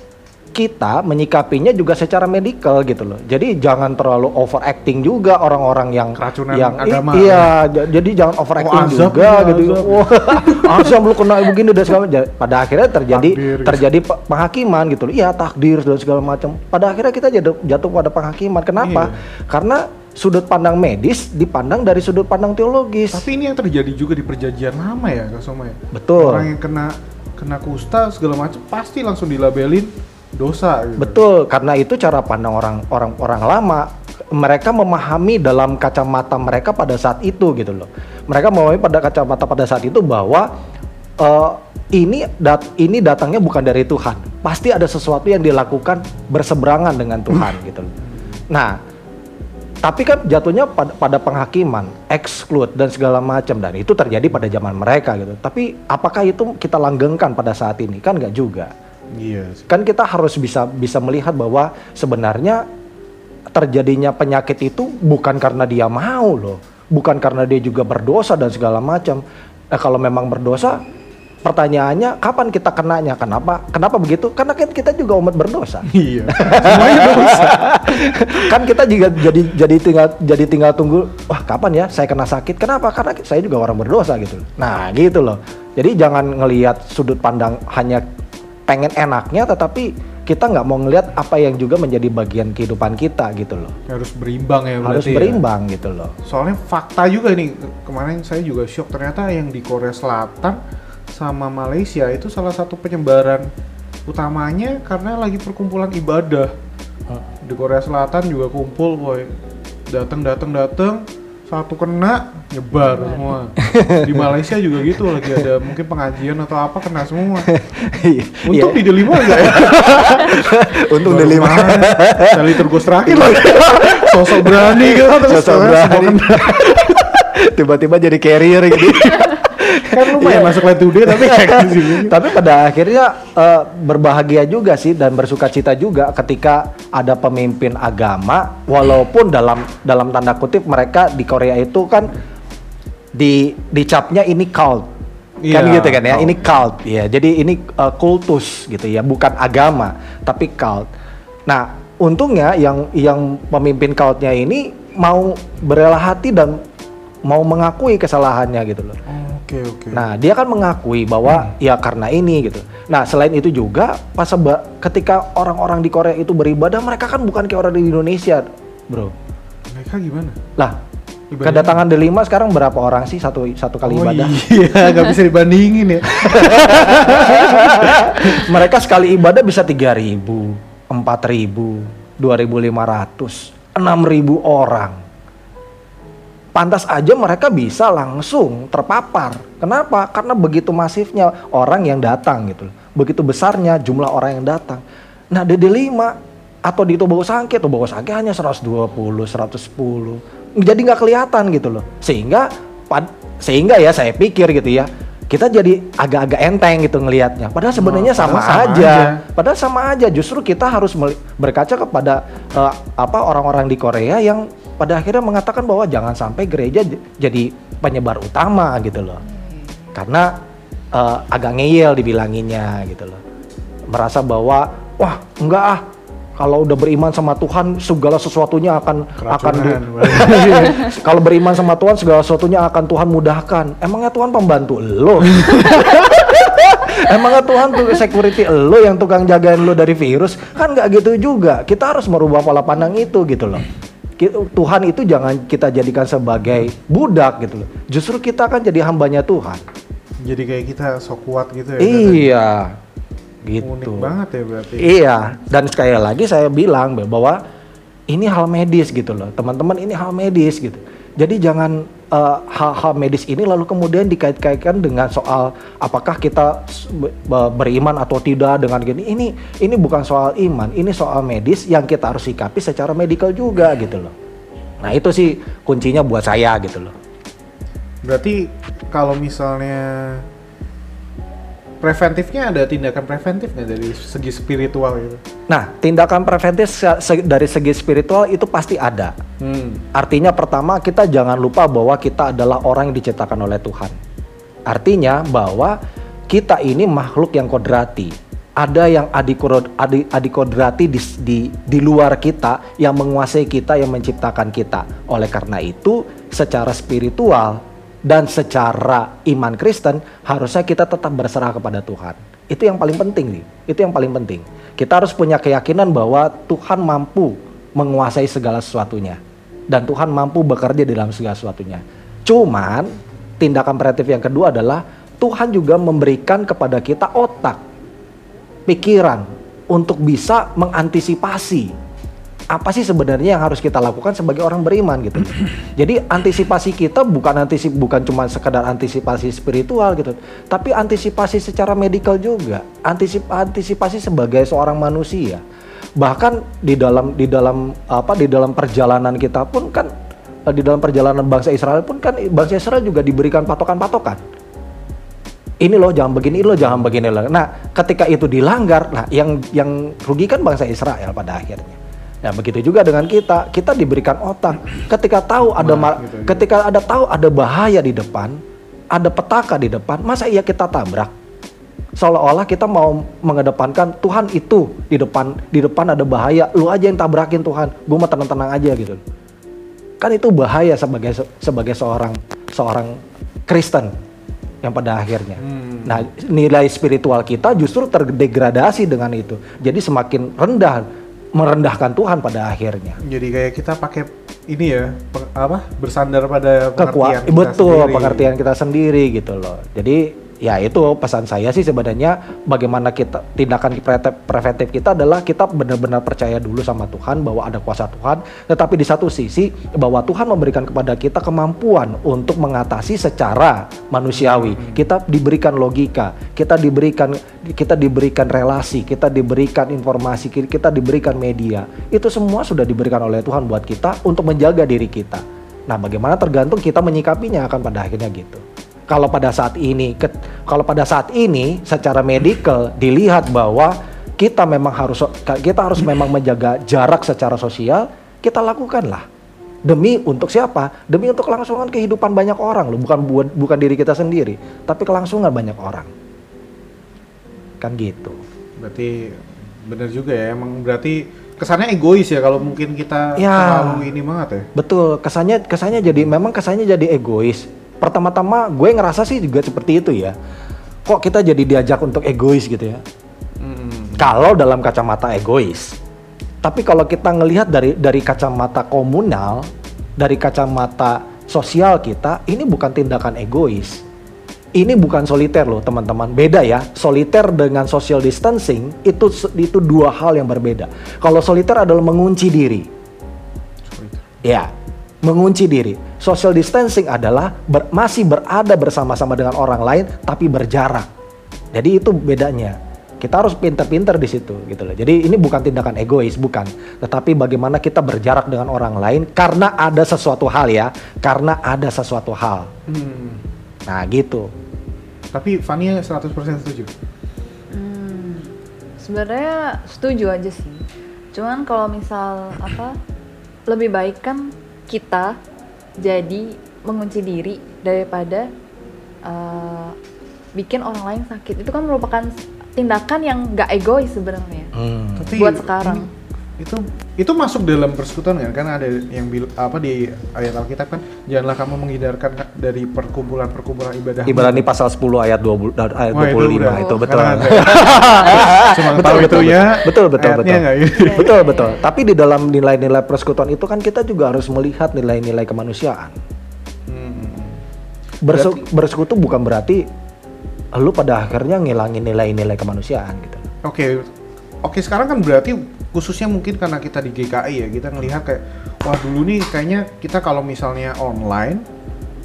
kita menyikapinya juga secara medikal gitu loh. Jadi jangan terlalu overacting juga orang-orang yang Keracunan yang agama. iya, j- jadi jangan overacting Oh, azab juga ya, gitu. Wah, azab lu kena begini dan segala macam. Pada akhirnya terjadi Takdir gitu. terjadi pe- penghakiman gitu loh. Iya, takdir dan segala macam. Pada akhirnya kita jatuh jatuh pada penghakiman. Kenapa? Iya. Karena sudut pandang medis dipandang dari sudut pandang teologis. Tapi ini yang terjadi juga di perjanjian lama ya Kak Soma ya. Betul. Orang yang kena kena kusta segala macam pasti langsung dilabelin dosa gitu. Betul, karena itu cara pandang orang orang orang lama. Mereka memahami dalam kacamata mereka pada saat itu gitu loh. Mereka memahami pada kacamata pada saat itu bahwa eh, ini dat ini datangnya bukan dari Tuhan. Pasti ada sesuatu yang dilakukan berseberangan dengan Tuhan gitu loh. Nah, tapi kan jatuhnya pada, pada penghakiman, exclude dan segala macam dan itu terjadi pada zaman mereka gitu. Tapi apakah itu kita langgengkan pada saat ini? Kan nggak juga Iya. sih. kan kita harus bisa bisa melihat bahwa sebenarnya terjadinya penyakit itu bukan karena dia mau loh, bukan karena dia juga berdosa dan segala macam. Nah, kalau memang berdosa, pertanyaannya kapan kita kenanya? Kenapa? Kenapa begitu? Karena kan kita juga umat berdosa. Iya. Semuanya dosa. kan kita juga jadi jadi tinggal jadi tinggal tunggu wah kapan ya saya kena sakit kenapa karena saya juga orang berdosa gitu nah gitu loh jadi jangan ngelihat sudut pandang hanya pengen enaknya tetapi kita nggak mau ngelihat apa yang juga menjadi bagian kehidupan kita gitu loh Harus berimbang ya harus ya. berimbang gitu loh Soalnya fakta juga nih kemarin saya juga shock ternyata yang di Korea Selatan sama Malaysia itu salah satu penyebaran utamanya karena lagi perkumpulan ibadah. Di Korea Selatan juga kumpul boy. Datang datang datang satu kena nyebar semua. Di Malaysia juga gitu lagi ada mungkin pengajian atau apa kena semua. Iya. Untung di delima enggak ya? untung Baru delima Kali tergus terakhir lagi. Sosok berani gitu terus Sosok berani. tiba-tiba jadi carrier gitu kan lumayan Iya. masuk Land Today tapi. Tapi pada akhirnya eh, berbahagia juga sih dan bersuka cita juga ketika ada pemimpin agama walaupun dalam dalam tanda kutip mereka di Korea itu kan di dicapnya ini cult. kan Iya, gitu kan ya. cult. Ini cult ya. Jadi ini eh, kultus gitu ya, bukan agama tapi cult. Nah, untungnya yang yang pemimpin cultnya ini mau berela hati dan mau mengakui kesalahannya gitu loh. Oke oke. Nah, dia kan mengakui bahwa ya karena ini gitu. Nah, selain itu juga pas seba- ketika orang-orang di Korea itu beribadah, mereka kan bukan kayak orang di Indonesia, bro. mereka gimana? Lah, Ibadahnya? kedatangan delima sekarang berapa orang sih satu satu kali oh ibadah? iya, nggak bisa dibandingin ya. mereka sekali ibadah bisa 3000, 4000, 2500, 6000 orang. Pantas aja mereka bisa langsung terpapar. Kenapa? Karena begitu masifnya orang yang datang gitu. Begitu besarnya jumlah orang yang datang. Nah, DD5 atau di Tobago Sangke, Tobago Sangke hanya 120, 110. Jadi nggak kelihatan gitu loh. Sehingga pad- sehingga ya saya pikir gitu ya, kita jadi agak-agak enteng gitu ngelihatnya. Padahal sebenarnya Oh, sama, sama aja. aja. Padahal sama aja. Justru kita harus berkaca kepada eh, apa orang-orang di Korea yang pada akhirnya mengatakan bahwa jangan sampai gereja jadi penyebar utama gitu loh. Karena eh, agak ngeyel dibilanginnya gitu loh. Merasa bahwa wah enggak ah kalau udah beriman sama Tuhan segala sesuatunya akan akan Keracunan. kalau beriman sama Tuhan segala sesuatunya akan Tuhan mudahkan. Emangnya Tuhan pembantu lo? Emangnya Tuhan tuh security lo yang tukang jagain lo dari virus? Kan nggak gitu juga. Kita harus merubah pola pandang itu gitu loh. Tuhan itu jangan kita jadikan sebagai budak gitu loh. Justru kita kan jadi hambanya Tuhan. Jadi kayak kita sok kuat gitu ya. Iya. Unik Gitu. banget ya berarti. Iya, dan sekali lagi saya bilang bahwa ini hal medis gitu loh, teman-teman ini hal medis gitu. Jadi jangan eh, hal-hal medis ini lalu kemudian dikait-kaitkan dengan soal apakah kita beriman atau tidak dengan gini. Ini ini bukan soal iman, ini soal medis yang kita harus sikapi secara medikal juga gitu loh. Nah itu sih kuncinya buat saya gitu loh. Berarti kalau misalnya preventifnya ada tindakan preventif nggak dari segi spiritual gitu? Nah tindakan preventif se- dari segi spiritual itu pasti ada. Hmm. Artinya pertama kita jangan lupa bahwa kita adalah orang yang diciptakan oleh Tuhan. Artinya bahwa kita ini makhluk yang kodrati. Ada yang adikodrat- adi- adikodrati di, di, di luar kita yang menguasai kita, yang menciptakan kita. Oleh karena itu, secara spiritual dan secara iman Kristen harusnya kita tetap berserah kepada Tuhan. Itu yang paling penting nih. Itu yang paling penting. Kita harus punya keyakinan bahwa Tuhan mampu menguasai segala sesuatunya. dan Tuhan mampu bekerja di dalam segala sesuatunya. Cuman tindakan preventif yang kedua adalah Tuhan juga memberikan kepada kita otak, pikiran untuk bisa mengantisipasi apa sih sebenarnya yang harus kita lakukan sebagai orang beriman gitu. Jadi antisipasi kita bukan antisip bukan cuma sekedar antisipasi spiritual gitu, tapi antisipasi secara medikal juga, antisip antisipasi sebagai seorang manusia. Bahkan di dalam di dalam apa di dalam perjalanan kita pun kan di dalam perjalanan bangsa Israel pun kan bangsa Israel juga diberikan patokan-patokan. Ini loh jangan begini, ini loh jangan begini loh. Nah, ketika itu dilanggar, nah yang yang rugi kan bangsa Israel pada akhirnya. Ya begitu juga dengan kita, kita diberikan otak. Ketika tahu ada Nah, ma- gitu, ketika ada tahu ada bahaya di depan, ada petaka di depan, masa iya kita tabrak? Seolah-olah kita mau mengedepankan Tuhan itu di depan, di depan ada bahaya, lu aja yang tabrakin Tuhan, gue mah tenang-tenang aja gitu. Kan itu bahaya sebagai sebagai seorang seorang Kristen yang pada akhirnya. Hmm. Nah, nilai spiritual kita justru terdegradasi dengan itu. Jadi semakin rendah, merendahkan Tuhan pada akhirnya. Jadi kayak kita pakai ini ya, peng- apa? Bersandar pada pengertian Kekuatan kita betul sendiri. pengertian kita sendiri gitu loh. Jadi ya itu pesan saya sih sebenarnya bagaimana kita tindakan pre- preventif kita adalah kita benar-benar percaya dulu sama Tuhan bahwa ada kuasa Tuhan, tetapi di satu sisi bahwa Tuhan memberikan kepada kita kemampuan untuk mengatasi secara manusiawi. Kita diberikan logika, kita diberikan kita diberikan relasi, kita diberikan informasi, kita diberikan media. Itu semua sudah diberikan oleh Tuhan buat kita untuk menjaga diri kita. Nah, bagaimana tergantung kita menyikapinya akan pada akhirnya gitu. Kalau pada saat ini, ke- kalau pada saat ini secara medikal dilihat bahwa kita memang harus kita harus memang menjaga jarak secara sosial, kita lakukanlah. Demi untuk siapa? Demi untuk kelangsungan kehidupan banyak orang loh, bukan buat bukan diri kita sendiri, tapi kelangsungan banyak orang. Kan gitu. Berarti bener juga ya, emang berarti kesannya egois ya kalau mungkin kita Ya. terlalu ini banget ya. Betul, kesannya kesannya jadi memang kesannya jadi egois. Pertama-tama gue ngerasa sih juga seperti itu ya. Kok kita jadi diajak untuk egois gitu ya? Hmm. Kalau dalam kacamata egois. Tapi kalau kita ngelihat dari dari kacamata komunal, dari kacamata sosial kita, ini bukan tindakan egois. Ini bukan soliter loh teman-teman. Beda ya. Soliter dengan social distancing itu itu dua hal yang berbeda. Kalau soliter adalah mengunci diri. Ya, mengunci diri. Social distancing adalah ber- masih berada bersama-sama dengan orang lain tapi berjarak. Jadi itu bedanya. Kita harus pinter-pinter di situ gitu loh. Jadi ini bukan tindakan egois, bukan. Tetapi bagaimana kita berjarak dengan orang lain karena ada sesuatu hal ya, karena ada sesuatu hal. Hmm. Nah, gitu. Tapi Fania 100% setuju. Hmm, sebenarnya setuju aja sih. Cuman kalau misal apa lebih baik kan kita jadi mengunci diri daripada eh, bikin orang lain sakit. Itu kan merupakan tindakan yang gak egois sebenarnya Hmm. Buat sekarang. Ini- itu itu masuk dalam persekutuan kan? Karena ada yang bil, apa di ayat Alkitab kan janganlah kamu menghindarkan ka- dari perkumpulan-perkumpulan ibadah. Ibrani pasal 10 ayat 20 dan ayat Wah, itu 25 udah- itu, betul. karena Cuma betul, betul, itunya. betul, betul, betul. gitu. Betul betul. iya. Tapi di dalam nilai-nilai persekutuan itu kan kita juga harus melihat nilai-nilai kemanusiaan. Hmm. Berarti- bersekutu bukan berarti lu pada akhirnya ngilangin nilai-nilai kemanusiaan gitu. Oke, oke sekarang kan berarti khususnya mungkin karena kita di GKI ya kita ngelihat kayak wah dulu nih kayaknya kita kalau misalnya online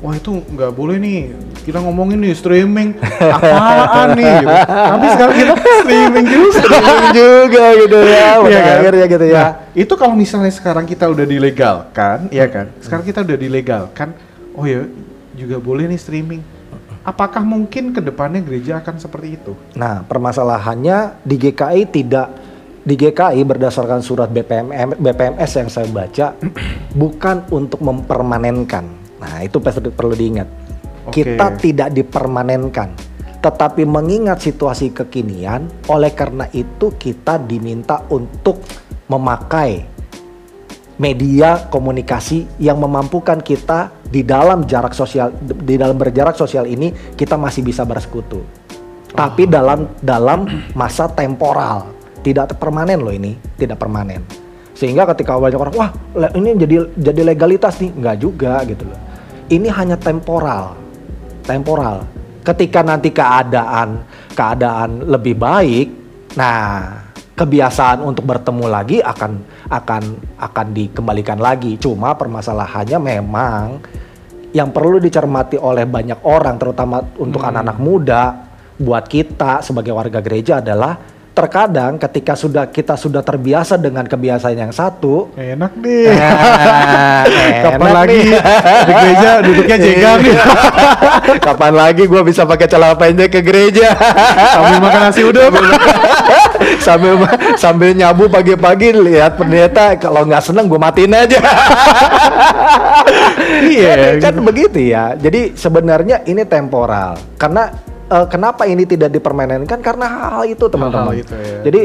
wah itu nggak boleh nih kita ngomongin nih streaming apaan nih gitu. tapi sekarang kita streaming juga Streaming juga gitu ya, Iya kan? akhirnya gitu ya. Nah, itu kalau misalnya sekarang kita udah dilegalkan, ya kan? Sekarang kita udah dilegalkan, oh ya juga boleh nih streaming. Apakah mungkin ke depannya gereja akan seperti itu? Nah, permasalahannya di GKI tidak di GKI berdasarkan surat BPM, BPMS yang saya baca bukan untuk mempermanenkan. Nah, itu perlu perlu diingat. Oke. Kita tidak dipermanenkan, tetapi mengingat situasi kekinian, oleh karena itu kita diminta untuk memakai media komunikasi yang memampukan kita di dalam jarak sosial di dalam berjarak sosial ini kita masih bisa bersekutu. Tapi dalam dalam masa temporal, tidak permanen loh ini, tidak permanen. Sehingga ketika banyak orang, wah ini jadi jadi legalitas nih, nggak juga gitu loh. Ini hanya temporal, temporal. Ketika nanti keadaan keadaan lebih baik, nah kebiasaan untuk bertemu lagi akan akan akan dikembalikan lagi. Cuma permasalahannya memang yang perlu dicermati oleh banyak orang, terutama untuk anak-anak muda, buat kita sebagai warga gereja adalah terkadang ketika sudah kita sudah terbiasa dengan kebiasaan yang satu, Enak deh. Nah, Kapan enak lagi nih. di gereja duduknya jegang nih. Kapan lagi gue bisa pakai celana pendek ke gereja? Sambil makan nasi uduk. sambil sambil nyabu pagi-pagi lihat pendeta kalau nggak seneng gue matiin aja. Iya, kan, kan begitu ya. Jadi sebenarnya ini temporal. Karena eh, kenapa ini tidak dipermanenkan karena hal itu teman-teman. itu ya. Jadi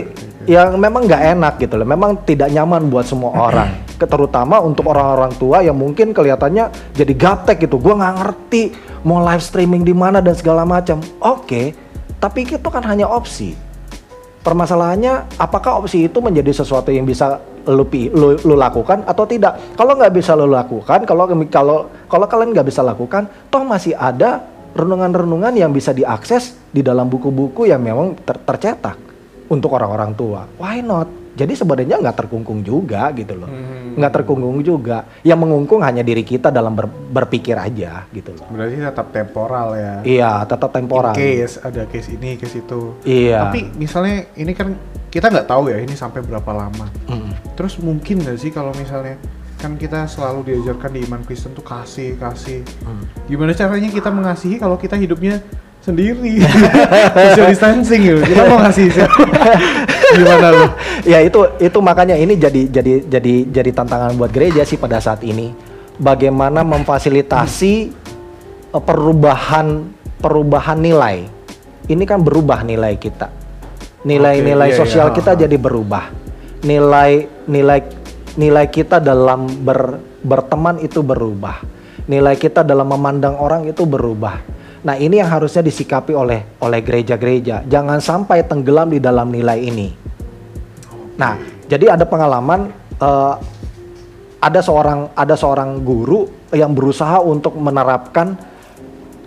yang memang nggak enak gitu loh. Memang tidak nyaman buat semua orang. Terutama untuk orang-orang tua yang mungkin kelihatannya jadi gaptek gitu. Gua nggak ngerti mau live streaming di mana dan segala macam. Oke, tapi itu kan hanya opsi. Permasalahannya, apakah opsi itu menjadi sesuatu yang bisa lu, lu, lu lakukan atau tidak? Kalau nggak bisa lu lakukan, kalau kalau kalau kalian nggak bisa lakukan, toh masih ada renungan-renungan yang bisa diakses di dalam buku-buku yang memang ter- tercetak untuk orang-orang tua. Why not? Jadi sebenarnya nggak terkungkung juga gitu loh, nggak terkungkung juga. Yang mengungkung hanya diri kita dalam ber- berpikir aja gitu loh. Berarti tetap temporal ya. Iya, tetap temporal. In case ada case ini, case itu. Iya. Tapi misalnya ini kan kita nggak tahu ya ini sampai berapa lama. Mm. Terus mungkin nggak sih kalau misalnya kan kita selalu diajarkan di iman Kristen tuh kasih kasih. Hmm. Gimana caranya kita mengasihi kalau kita hidupnya sendiri social distancing gitu. Kita mau ngasih? Gimana lu? ya itu itu makanya ini jadi jadi jadi jadi tantangan buat gereja sih pada saat ini bagaimana memfasilitasi eh, perubahan perubahan nilai ini kan berubah nilai kita nilai-nilai Oke, iya, sosial iya. kita jadi berubah nilai nilai nilai kita dalam ber- berteman itu berubah. Nilai kita dalam memandang orang itu berubah. Nah ini yang harusnya disikapi oleh oleh gereja-gereja. Jangan sampai tenggelam di dalam nilai ini. Nah, jadi ada pengalaman eh, ada seorang ada seorang guru yang berusaha untuk menerapkan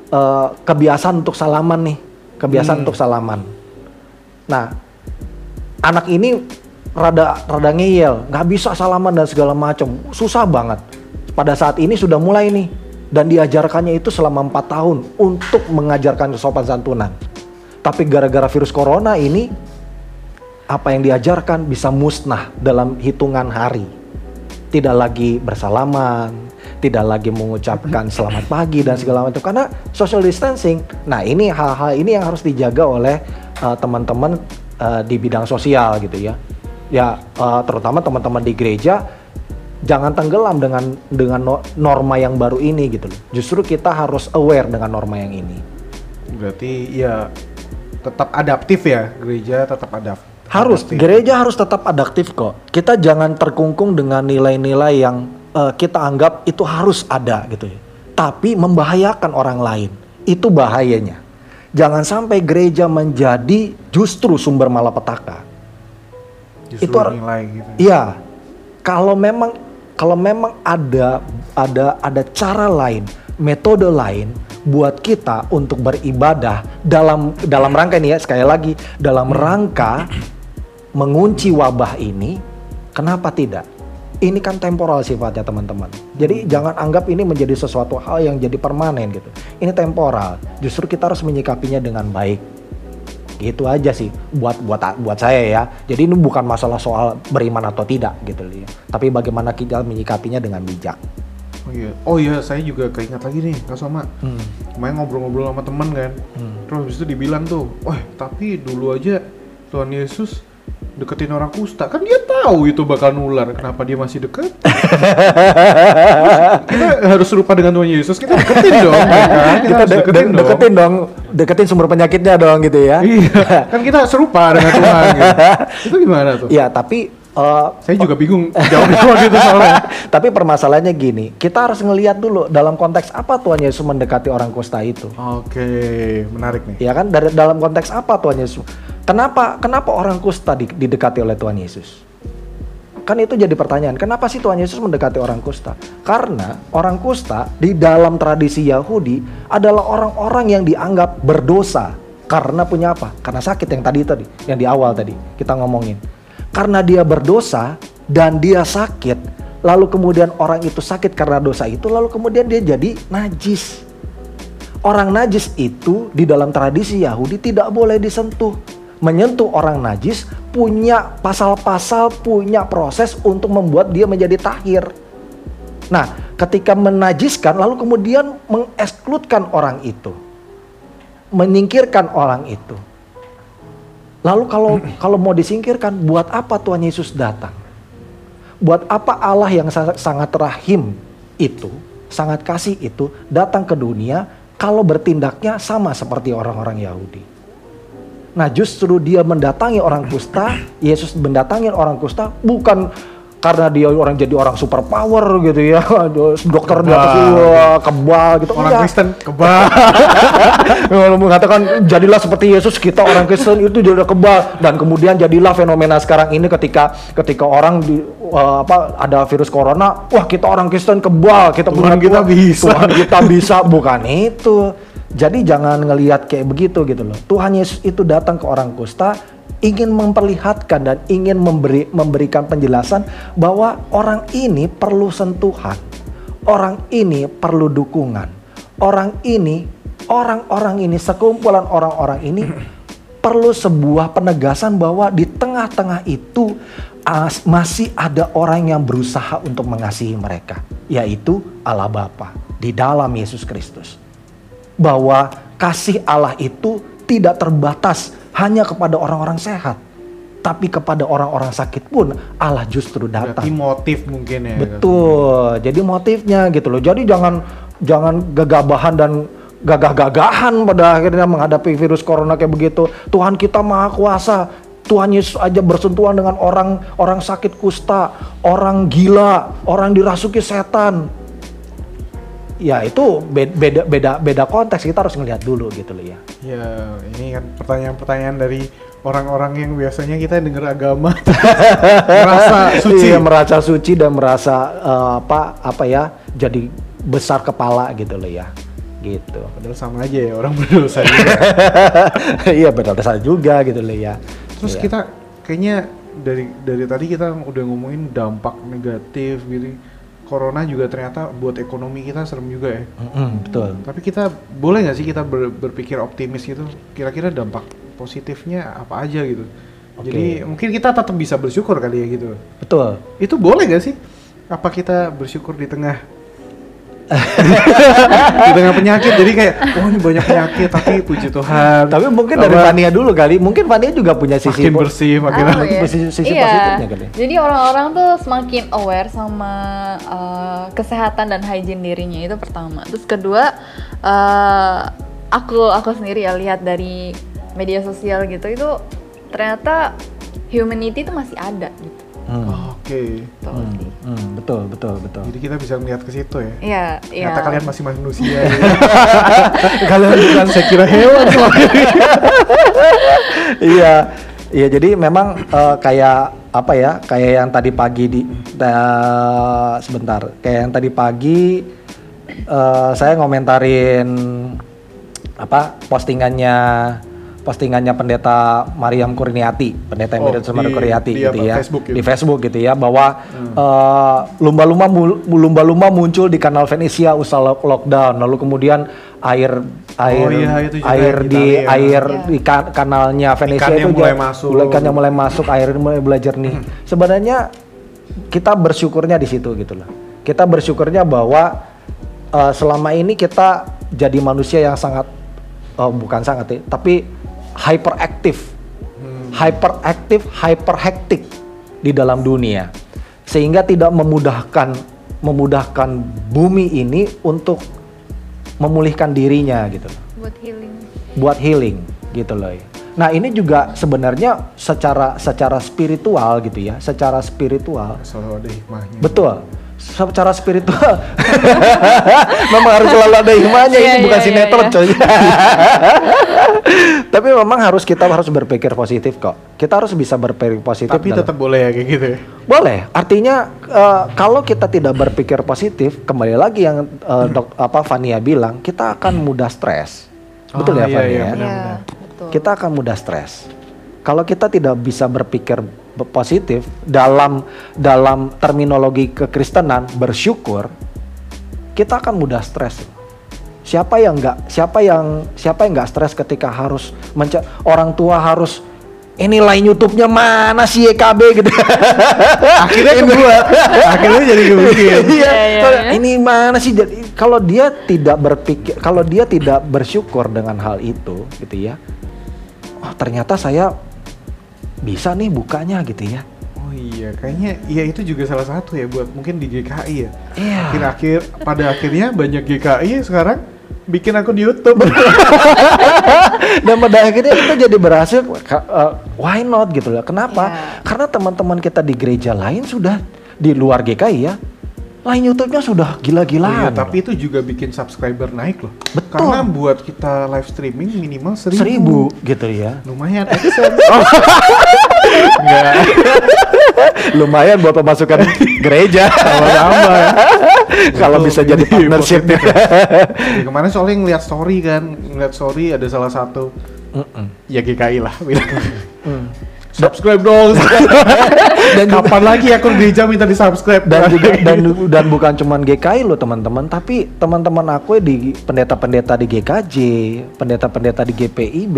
eh, kebiasaan untuk salaman nih, kebiasaan untuk salaman. Nah, anak ini rada rada ngeyel, nggak bisa salaman dan segala macam, susah banget. Pada saat ini sudah mulai nih dan diajarkannya itu selama empat tahun untuk mengajarkan sopan santunan. Tapi gara-gara virus corona ini apa yang diajarkan bisa musnah dalam hitungan hari. Tidak lagi bersalaman, tidak lagi mengucapkan selamat pagi dan segala macam karena social distancing. Nah, ini hal-hal ini yang harus dijaga oleh uh, teman-teman uh, di bidang sosial gitu ya. Ya, uh, terutama teman-teman di gereja jangan tenggelam dengan dengan no- norma yang baru ini gitu loh. Justru kita harus aware dengan norma yang ini. Berarti ya tetap adaptif ya gereja tetap adaptif. Harus, gereja harus tetap adaptif kok. Kita jangan terkungkung dengan nilai-nilai yang eh, kita anggap itu harus ada gitu ya. Tapi membahayakan orang lain. Itu bahayanya. Jangan sampai gereja menjadi justru sumber malapetaka. Itu nilai gitu. Iya. Kalau memang kalau memang ada ada ada cara lain, metode lain buat kita untuk beribadah dalam dalam rangka ini ya sekali lagi dalam rangka mengunci wabah ini, kenapa tidak? Ini kan temporal sifatnya teman-teman. Jadi jangan anggap ini menjadi sesuatu hal yang jadi permanen gitu. Ini temporal. Justru kita harus menyikapinya dengan baik. Gitu aja sih buat buat buat saya ya. Jadi ini bukan masalah soal beriman atau tidak gitu loh ya. Tapi bagaimana kita menyikapinya dengan bijak. Oh iya, oh iya saya juga keinget lagi nih Kak Soma. Hmm. Kemarin ngobrol-ngobrol sama teman kan. Hmm. Terus habis itu dibilang tuh, wah tapi dulu aja Tuhan Yesus deketin orang kusta. Kan dia tahu itu bakal nular. Kenapa dia masih deket? Kita harus serupa dengan Tuhan Yesus. Kita deketin dong. Ya kan? kita, kita de- deketin, de- dong. deketin dong, deketin sumber penyakitnya dong gitu ya. iya. Kan kita serupa dengan Tuhan gitu. itu gimana tuh? Iya, tapi eh, saya juga bingung jawabnya waktu itu soalnya tapi permasalahannya gini, kita harus ngelihat dulu dalam konteks apa Tuhan Yesus mendekati orang kusta itu. oke menarik nih Ya kan dari dalam konteks apa Tuhan Yesus? Kenapa kenapa orang kusta di- didekati oleh Tuhan Yesus? kan itu jadi pertanyaan. Kenapa sih Tuhan Yesus mendekati orang kusta? Karena orang kusta di dalam tradisi Yahudi adalah orang-orang yang dianggap berdosa karena punya apa? Karena sakit yang tadi tadi, yang di awal tadi kita ngomongin. Karena dia berdosa dan dia sakit, lalu kemudian orang itu sakit karena dosa itu, lalu kemudian dia jadi najis. Orang najis itu di dalam tradisi Yahudi tidak boleh disentuh menyentuh orang najis punya pasal-pasal, punya proses untuk membuat dia menjadi tahir. Nah, ketika menajiskan lalu kemudian mengekskludkan orang itu. Menyingkirkan orang itu. Lalu kalau kalau mau disingkirkan, buat apa Tuhan Yesus datang? Buat apa Allah yang sangat, rahim itu, sangat kasih itu datang ke dunia kalau bertindaknya sama seperti orang-orang Yahudi? Nah justru dia mendatangi orang kusta, Yesus mendatangi orang kusta bukan karena dia orang jadi orang super power gitu ya, dokter di atas kebal gitu. Orang Enggak. Kristen kebal. Kalau mengatakan jadilah seperti Yesus kita orang Kristen itu jadi kebal dan kemudian jadilah fenomena sekarang ini ketika ketika orang di uh, apa ada virus corona, wah kita orang Kristen kebal, kita Tuhan kita bisa. Tuhan kita bisa bukan itu jadi jangan ngelihat kayak begitu gitu loh. Tuhan Yesus itu datang ke orang kusta ingin memperlihatkan dan ingin memberi memberikan penjelasan bahwa orang ini perlu sentuhan. Orang ini perlu dukungan. Orang ini, orang-orang ini, sekumpulan orang-orang ini perlu sebuah penegasan bahwa di tengah-tengah itu masih ada orang yang berusaha untuk mengasihi mereka, yaitu Allah Bapa di dalam Yesus Kristus bahwa kasih Allah itu tidak terbatas hanya kepada orang-orang sehat, tapi kepada orang-orang sakit pun Allah justru datang. Berarti motif mungkin ya. Betul. Jadi motifnya gitu loh. Jadi jangan jangan gagabahan dan gagah-gagahan pada akhirnya menghadapi virus corona kayak begitu. Tuhan kita maha kuasa. Tuhan Yesus aja bersentuhan dengan orang orang sakit kusta, orang gila, orang dirasuki setan ya itu beda beda beda konteks kita harus ngelihat dulu gitu loh ya. Ya ini kan pertanyaan-pertanyaan dari orang-orang yang biasanya kita dengar agama merasa suci, iya, merasa suci dan merasa uh, apa apa ya jadi besar kepala gitu loh ya gitu. Padahal sama aja ya orang berdosa juga. iya berdosa juga gitu loh ya. Terus iya. kita kayaknya dari dari tadi kita udah ngomongin dampak negatif gitu corona juga ternyata buat ekonomi kita serem juga ya. Mm-hmm, betul. Tapi kita boleh nggak sih kita ber, berpikir optimis gitu? Kira-kira dampak positifnya apa aja gitu? Okay. Jadi mungkin kita tetap bisa bersyukur kali ya gitu. Betul. Itu boleh nggak sih? Apa kita bersyukur di tengah di tengah penyakit jadi kayak oh ini banyak penyakit tapi puji Tuhan. Tapi mungkin dari Fania dulu kali. Mungkin Fania juga punya sisi makin bersih makin oh, iya. sisi, sisi iya. positifnya kali. Jadi orang-orang tuh semakin aware sama uh, kesehatan dan hygiene dirinya itu pertama. Terus kedua uh, aku aku sendiri ya lihat dari media sosial gitu itu ternyata humanity itu masih ada gitu. Hmm. Oke. Okay. Betul, hmm. Hmm. betul, betul, betul. Jadi kita bisa melihat ke situ ya. Iya, iya. Ternyata kalian masih manusia. ya. kalian bukan saya kira hewan. iya. Iya, jadi memang uh, kayak apa ya? Kayak yang tadi pagi di uh, sebentar. Kayak yang tadi pagi uh, saya ngomentarin apa postingannya postingannya pendeta Mariam Kurniati, pendeta yang oh, Mariam Kurniati gitu ya, Facebook, gitu. di Facebook gitu ya, bahwa hmm. uh, lumba-lumba lumba-lumba muncul di kanal Venesia usai lockdown, lalu kemudian air air oh, iya, itu air di ya. air ya. di kanalnya Venesia ikannya itu mulai masuk, ikannya mulai masuk, air mulai belajar nih. Hmm. Sebenarnya kita bersyukurnya di situ gitu loh. Kita bersyukurnya bahwa uh, selama ini kita jadi manusia yang sangat oh, bukan sangat ya, tapi hyperaktif, hmm. hyperaktif, hyperhektik di dalam dunia, sehingga tidak memudahkan memudahkan bumi ini untuk memulihkan dirinya gitu. Buat healing. Buat healing gitu loh. Nah ini juga sebenarnya secara secara spiritual gitu ya, secara spiritual. Selalu ada hikmahnya. Betul. Secara spiritual memang harus selalu ada hikmahnya Iya, ini bukan iya, sinetron iya, coy tapi memang harus kita harus berpikir positif kok kita harus bisa berpikir positif Tapi dalam- tetap boleh ya kayak gitu ya. boleh artinya eh, kalau kita tidak berpikir positif kembali lagi yang eh, dok apa Fania bilang kita akan mudah stres betul Oh, ya iya, Fania iya, ya? benar. Iya, betul. kita akan mudah stres. Kalau kita tidak bisa berpikir be- positif dalam dalam terminologi kekristenan bersyukur, kita akan mudah stres. Siapa yang nggak siapa yang siapa yang nggak stres ketika harus menca- orang tua harus ini lain YouTube-nya mana sih YKB gitu. Akhirnya kebuat. Akhirnya jadi kebikin. Iya, Iya, iya, iya. ini mana sih jadi kalau dia tidak berpikir kalau dia tidak bersyukur dengan hal itu gitu ya. Oh, ternyata saya bisa nih bukanya gitu ya. Oh iya, kayaknya iya itu juga salah satu ya buat mungkin di GKI ya. Iya. Akhir-akhir pada akhirnya banyak GKI sekarang bikin akun YouTube. Dan pada akhirnya kita jadi berhasil uh, why not gitu loh. Kenapa? Iya. Karena teman-teman kita di gereja lain sudah di luar GKI ya. Lain YouTube-nya sudah Iya, gila-gilaan. tapi itu juga bikin subscriber naik loh. Betul. Karena buat kita live streaming minimal seribu. seribu gitu ya. Lumayan AdSense. Oh. Enggak. Lumayan buat pemasukan gereja. Sama-sama ya. Kalau bisa jadi ini partnership ya. Ya, kemarin soalnya ngeliat story kan, ngeliat story ada salah satu Mm-mm. ya GKI lah. Mm. Subscribe dong. dan kapan lagi akun gereja minta di subscribe dan juga dan dan bukan cuman GKI loh teman-teman tapi teman-teman aku di pendeta-pendeta di GKJ pendeta-pendeta di GPIB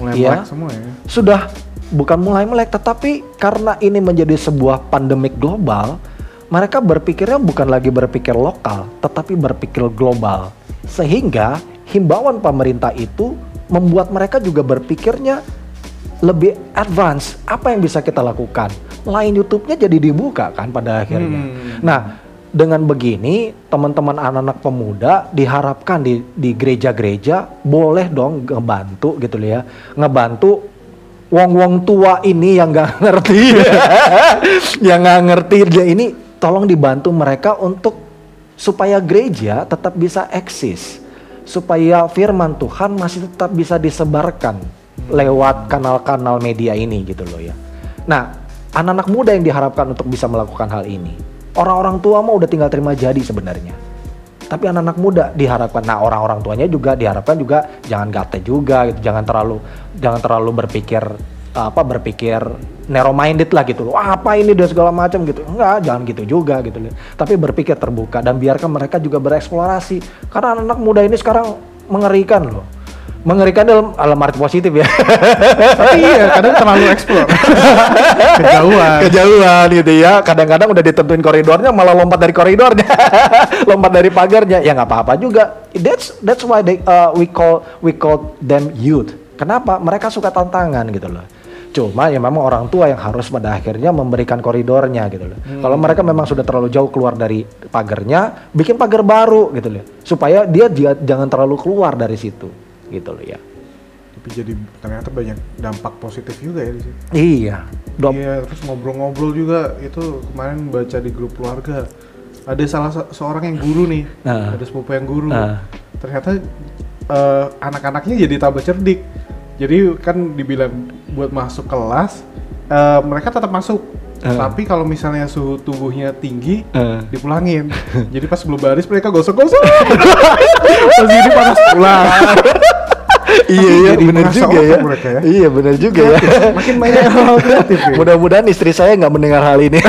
mulai ya, melek semua ya. sudah bukan mulai melek tetapi karena ini menjadi sebuah pandemik global mereka berpikirnya bukan lagi berpikir lokal tetapi berpikir global sehingga himbauan pemerintah itu membuat mereka juga berpikirnya lebih advance apa yang bisa kita lakukan? Lain YouTube-nya jadi dibuka kan pada akhirnya. Hmm. nah dengan begini teman-teman anak-anak pemuda diharapkan di di gereja-gereja boleh dong ngebantu gitu ya. Ngebantu wong-wong tua ini yang nggak ngerti. Yang nggak ngerti. Dia ini tolong dibantu mereka untuk supaya gereja tetap bisa eksis. Supaya firman Tuhan masih tetap bisa disebarkan lewat kanal-kanal media ini gitu loh ya. Nah, anak-anak muda yang diharapkan untuk bisa melakukan hal ini. Orang-orang tua mah udah tinggal terima jadi sebenarnya. Tapi anak-anak muda diharapkan, nah orang-orang tuanya juga diharapkan juga jangan gate juga gitu, jangan terlalu jangan terlalu berpikir apa berpikir narrow minded lah gitu loh. Apa ini dan segala macam gitu. Enggak, jangan gitu juga gitu loh. Tapi berpikir terbuka dan biarkan mereka juga bereksplorasi. Karena anak-anak muda ini sekarang mengerikan loh. Mengerikan dalam alam arti positif ya. Tapi iya, kadang terlalu explore. Kejauhan. Kejauhan gitu ya. Kadang-kadang udah ditentuin koridornya malah lompat dari koridornya. lompat dari pagarnya. Ya nggak apa-apa juga. That's that's why they, uh, we call we call them youth. Kenapa? Mereka suka tantangan gitu loh. Cuma ya memang orang tua yang harus pada akhirnya memberikan koridornya gitu loh. Kalau mereka memang sudah terlalu jauh keluar dari pagarnya, bikin pagar baru gitu loh. Supaya dia dia jangan terlalu keluar dari situ gitu loh ya. Tapi jadi ternyata banyak dampak positif juga ya di situ. Iya. Dom- Iya, terus ngobrol-ngobrol juga itu kemarin baca di grup keluarga. Ada salah se- seorang yang guru nih, Ah. ada sepupu yang guru. Ah. Ternyata eh, anak-anaknya jadi tambah cerdik. Jadi kan dibilang buat masuk kelas, eh, mereka tetap masuk. Ah. Tapi kalau misalnya suhu tubuhnya tinggi, Ah. dipulangin. jadi pas belum baris mereka gosok-gosok. Pas ini panas pulang. iya iya benar juga ya. mereka ya. Iya benar juga ya. Makin banyak hal kreatif ya. Mudah-mudahan istri saya nggak mendengar hal ini.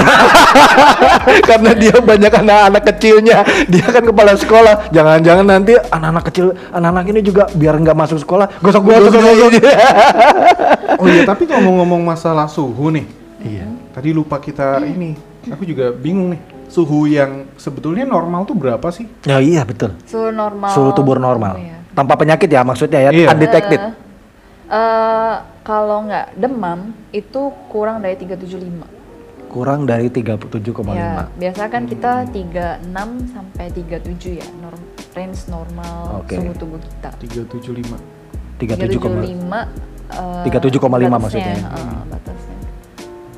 Karena dia banyak anak-anak kecilnya. Dia kan kepala sekolah. Jangan-jangan nanti anak-anak kecil, anak-anak ini juga biar nggak masuk sekolah, gosok-gosok. Oh iya, tapi ngomong-ngomong masalah suhu nih. Iya. Tadi lupa kita ini. Aku juga bingung nih. Suhu yang sebetulnya normal tuh berapa sih? Ya iya betul. Suhu normal. Suhu tubuh normal. Oh, iya. Tanpa penyakit ya maksudnya ya, Iya. undetected. Eh, eh, kalau nggak demam itu kurang dari 375. Kurang dari 37,5. Ya, biasa kan kita 36 sampai 37 ya, norm, range normal Oke. suhu tubuh kita. 375. 37,5. 375 eh, 37,5 batasnya, maksudnya. eh, batasnya.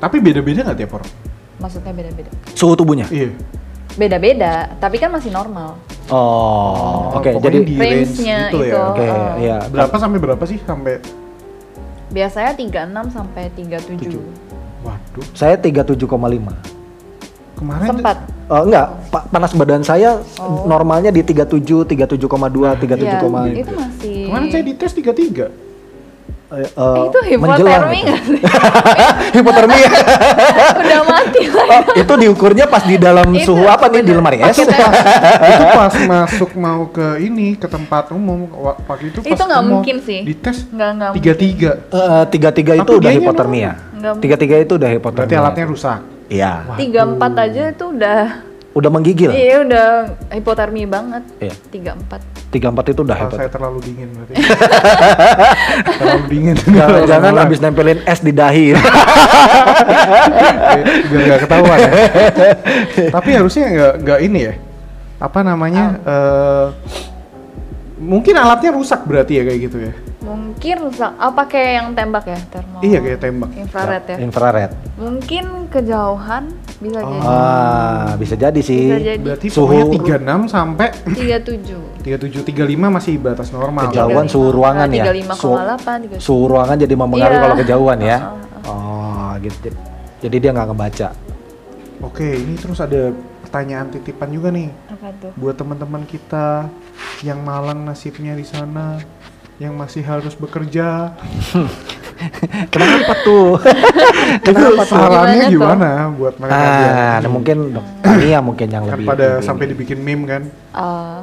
Tapi beda-beda nggak tiap orang? Maksudnya beda-beda. Suhu tubuhnya. Iya. beda-beda, tapi kan masih normal. Oh, oke. pokoknya Jadi di range range-nya gitu itu. ya. oke, Oh. iya. Berapa sampai berapa sih sampai Biasanya 36 sampai 37. Tujuh. Waduh, Saya 37,5. kemarin Sempat. Eh, enggak, pa- panas badan saya Oh. normalnya di 37, 37,2, 37,5. Iya, itu masih kemarin saya dites 33. Eh, Eh, eh, itu menjelang hipotermi gitu. nggak sih? Hipotermia. Udah mati lah. Oh, itu diukurnya pas di dalam Itu, suhu apa nih di lemari es? Itu itu pas masuk mau ke ini ke tempat umum pagi itu pas Itu nggak mungkin sih. dites tiga tiga Eh, tiga tiga itu udah hipotermia. Tiga tiga itu udah hipotermia. berarti alatnya rusak Iya. tiga empat aja itu udah Udah menggigil. iya udah hipotermi banget. Iya. tiga empat Tiga empat itu udah Kalau saya terlalu dingin berarti. Terlalu dingin. Jangan abis nempelin es di dahi. biar nggak ketahuan ya. Tapi harusnya nggak nggak ini ya. Apa namanya eh, mungkin alatnya rusak berarti ya kayak gitu ya mungkin rusak oh pakai yang tembak ya termo iya kayak tembak infrared ya Infrared. mungkin kejauhan bisa Oh. jadi Ah, bisa jadi sih. bisa jadi berarti Suhu- pokoknya 36 sampai tiga tujuh 37 35 masih batas normal Kejauhan suhu ruangan ya. lima koma delapan tiga Suhu ruangan jadi mempengaruhi Iya. kalau kejauhan ya. Ah, Oh, gitu. Jadi dia nggak ngebaca. Oke, ini terus ada pertanyaan titipan juga nih apa tuh buat teman-teman kita yang malang nasibnya di sana, yang masih harus bekerja. Kenapa tuh? Itu sarannya Gimana tuh? gimana buat mereka ah, nah mungkin Tania mungkin yang kan lebih. pada lebih sampai ini. dibikin meme kan? Eh,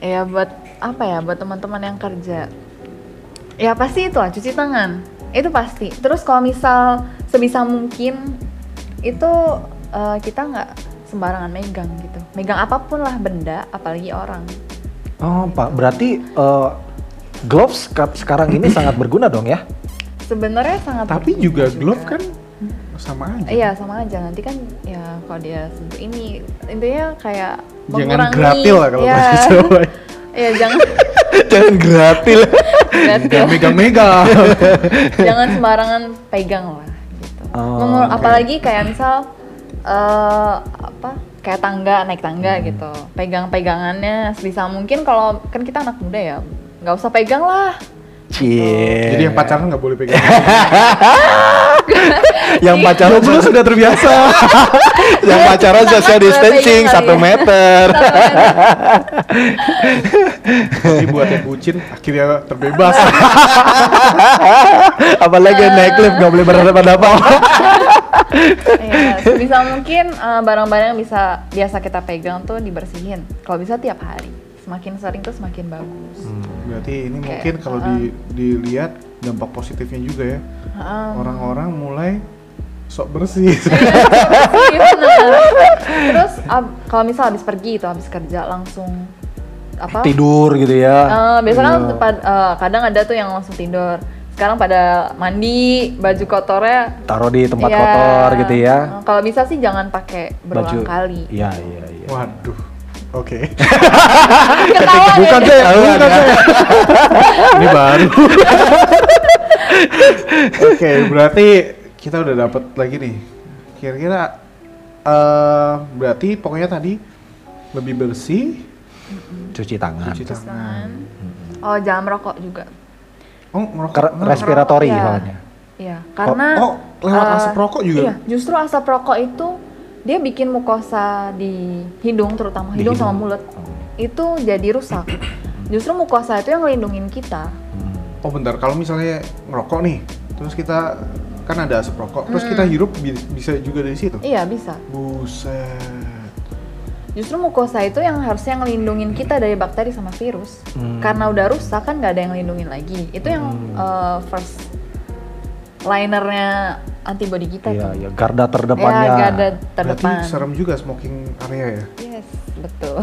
ya buat apa ya buat teman-teman yang kerja ya pasti itu lah cuci tangan itu pasti terus kalau misal sebisa mungkin itu eh, kita nggak sembarangan megang gitu megang apa pun lah benda apalagi orang Oh, Pak, berarti eh, gloves ka- sekarang ini sangat berguna dong ya? sebenarnya sangat Tapi berguna juga glove kan sama aja. iya sama aja nanti kan ya kalau dia sentuh ini intinya kayak Jangan mengurangi gratil lah kalau ya, bahasa Jawa. ya jangan Jangan gratil Jangan megang-megang. jangan sembarangan pegang lah gitu. Oh, Mengur- oke. apalagi kayak misal eh apa kayak tangga naik tangga Hmm. gitu pegang-pegangannya sebisa mungkin kalau kan kita anak muda ya nggak usah pegang lah Cie. Jadi yang pacaran nggak boleh pegang. yang pacaran Jomblo sudah terbiasa. yang pacaran social distancing Pegang kali satu ya. meter. Tapi buat yang bucin akhirnya terbebas. Apalagi yang naik lift nggak boleh berhadapan-hadapan. Iya, sebisa mungkin eh, barang-barang yang bisa biasa kita pegang tuh dibersihin kalau bisa tiap hari semakin sering tuh semakin bagus Berarti ini Kayak, mungkin kalau di, dilihat dampak positifnya juga ya. Heeh. Orang-orang mulai sok bersih. Benar. Terus ab- kalau misal habis pergi itu habis kerja langsung apa? Tidur gitu ya. Eh, biasa kan Iya. pad- eh, kadang ada tuh yang langsung tidur. Sekarang pada mandi, baju kotornya Taruh di tempat ya, kotor gitu ya. Kalau bisa sih jangan pakai berulang kali. Iya, iya, iya. Waduh. Oke. Ketawa bukan deh. saya, bukan saya. Ini baru. Oke, berarti kita udah dapat lagi nih. Kira-kira eh berarti pokoknya tadi lebih bersih, Cuci tangan. cuci tangan. Oh, jangan merokok juga. Oh, ngerokok. Ker- ngerokok. respiratori Iya. soalnya. Iya, karena oh, lewat eh, asap rokok juga? Iya, justru asap rokok itu dia bikin mukosa di hidung terutama Di hidung, sama mulut. Itu jadi rusak. Justru mukosa itu yang ngelindungin kita. Hmm. Oh, bentar. Kalau misalnya ngerokok nih, terus kita kan ada asap rokok, terus kita hirup bi- bisa juga dari situ. Iya, bisa. Buset. Justru mukosa itu yang harusnya ngelindungin kita dari bakteri sama virus. Hmm. Karena udah rusak kan nggak ada yang ngelindungin lagi. Itu yang eh, first linernya antibody kita Iya, tuh. iya. Garda terdepannya. Ya, garda Berarti terdepan. serem juga smoking area ya. Yes, betul.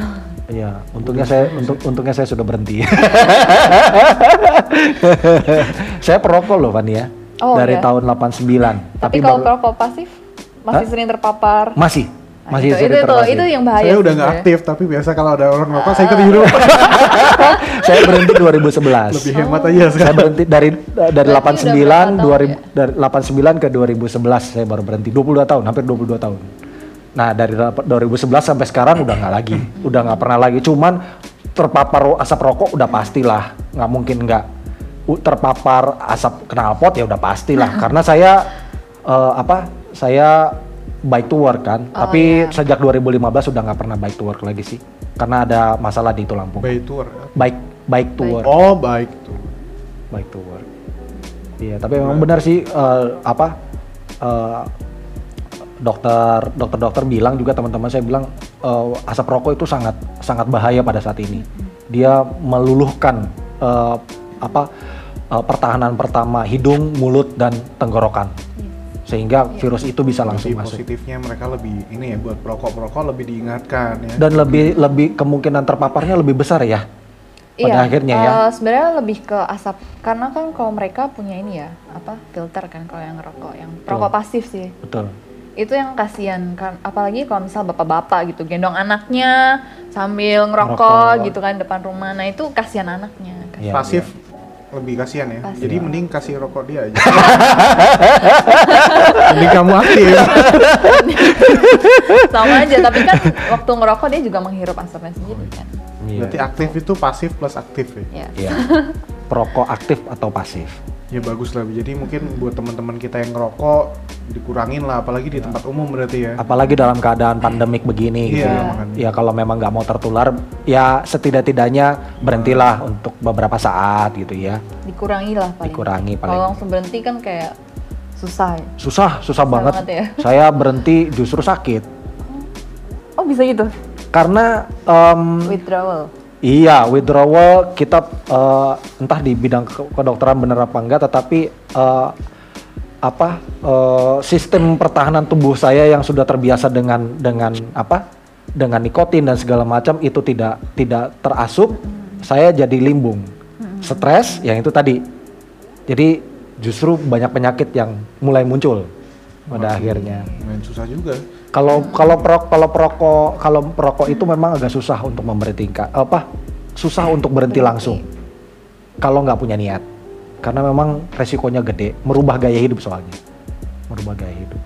Iya, untungnya saya untuk untungnya saya sudah berhenti. saya perokok loh, Van ya. Oh, Dari iya. tahun 89. Tapi, kalau baru- perokok pasif masih Hah? sering terpapar. masih Nah, masih itu, sering itu, itu, terpapar. itu yang bahaya. saya udah nggak aktif, tapi biasa kalau ada orang ngerokok, Ah. saya ikut hirup. saya berhenti 2011. Lebih hemat aja Saya sekarang. berhenti dari dari Berarti 89 udah berapa tahun 2000 ya? dari 89 ke 2011 saya baru berhenti 22 tahun, hampir 22 tahun. Nah dari 2011 sampai sekarang udah nggak lagi, udah nggak pernah lagi. Cuman terpapar asap rokok udah pastilah, nggak mungkin nggak. Terpapar asap knalpot ya udah pastilah. Karena saya eh, apa? Saya bike to work kan. Oh, Tapi iya. sejak 2015 udah nggak pernah bike to work lagi sih. Karena ada masalah di itu Lampung. By tour. Bike bike to work, Oh, baik tuh. bike to work. Iya, tapi memang benar sih eh, apa? eh, dokter dokter dokter bilang juga teman-teman saya bilang eh, asap rokok itu sangat sangat bahaya pada saat ini. Dia meluluhkan eh, apa eh, pertahanan pertama hidung, mulut dan tenggorokan. Sehingga virus itu bisa langsung Jadi masuk. positifnya mereka lebih ini ya buat perokok-perokok lebih diingatkan ya. Dan lebih lebih kemungkinan terpaparnya lebih besar ya. Pada akhirnya ya. eh, sebenarnya lebih ke asap karena kan kalau mereka punya ini ya apa filter kan kalau yang rokok yang rokok pasif sih Betul. itu yang kasihan kan apalagi kalau misal bapak-bapak gitu gendong anaknya sambil ngerokok Ngerokok. gitu kan depan rumah nah itu kasihan anaknya Iya, Pasif lebih kasihan ya. Pasif. Jadi mending kasih rokok dia aja. mending kamu aktif. sama aja tapi kan waktu ngerokok dia juga menghirup asapnya sendiri kan Iya. Berarti aktif itu pasif plus aktif ya. ya Iya. Perokok aktif atau pasif? Ya bagus lah. Jadi mungkin buat teman-teman kita yang ngerokok dikurangin lah, apalagi di tempat umum berarti ya. Apalagi dalam keadaan pandemik begini gitu Iya, ya. makanya. Ya kalau memang nggak mau tertular, ya setidak-tidaknya berhentilah untuk beberapa saat gitu ya. dikurangi lah paling Dikurangi paling. kalau langsung berhenti kan kayak susah ya Susah, susah banget. banget ya. Saya berhenti justru sakit. oh bisa gitu Karena em, withdrawal Iya, withdrawal kita eh, entah di bidang ke- kedokteran bener apa enggak, tetapi eh, apa eh, sistem pertahanan tubuh saya yang sudah terbiasa dengan dengan apa dengan nikotin dan segala macam itu tidak tidak terasup, saya jadi limbung, stres, yang itu tadi. Jadi justru banyak penyakit yang mulai muncul pada akhirnya. Main susah juga. Kalau kalau perok kalau perokok kalau perokok itu memang agak susah untuk memberhentikan apa susah untuk berhenti langsung kalau nggak punya niat karena memang resikonya gede merubah gaya hidup soalnya merubah gaya hidup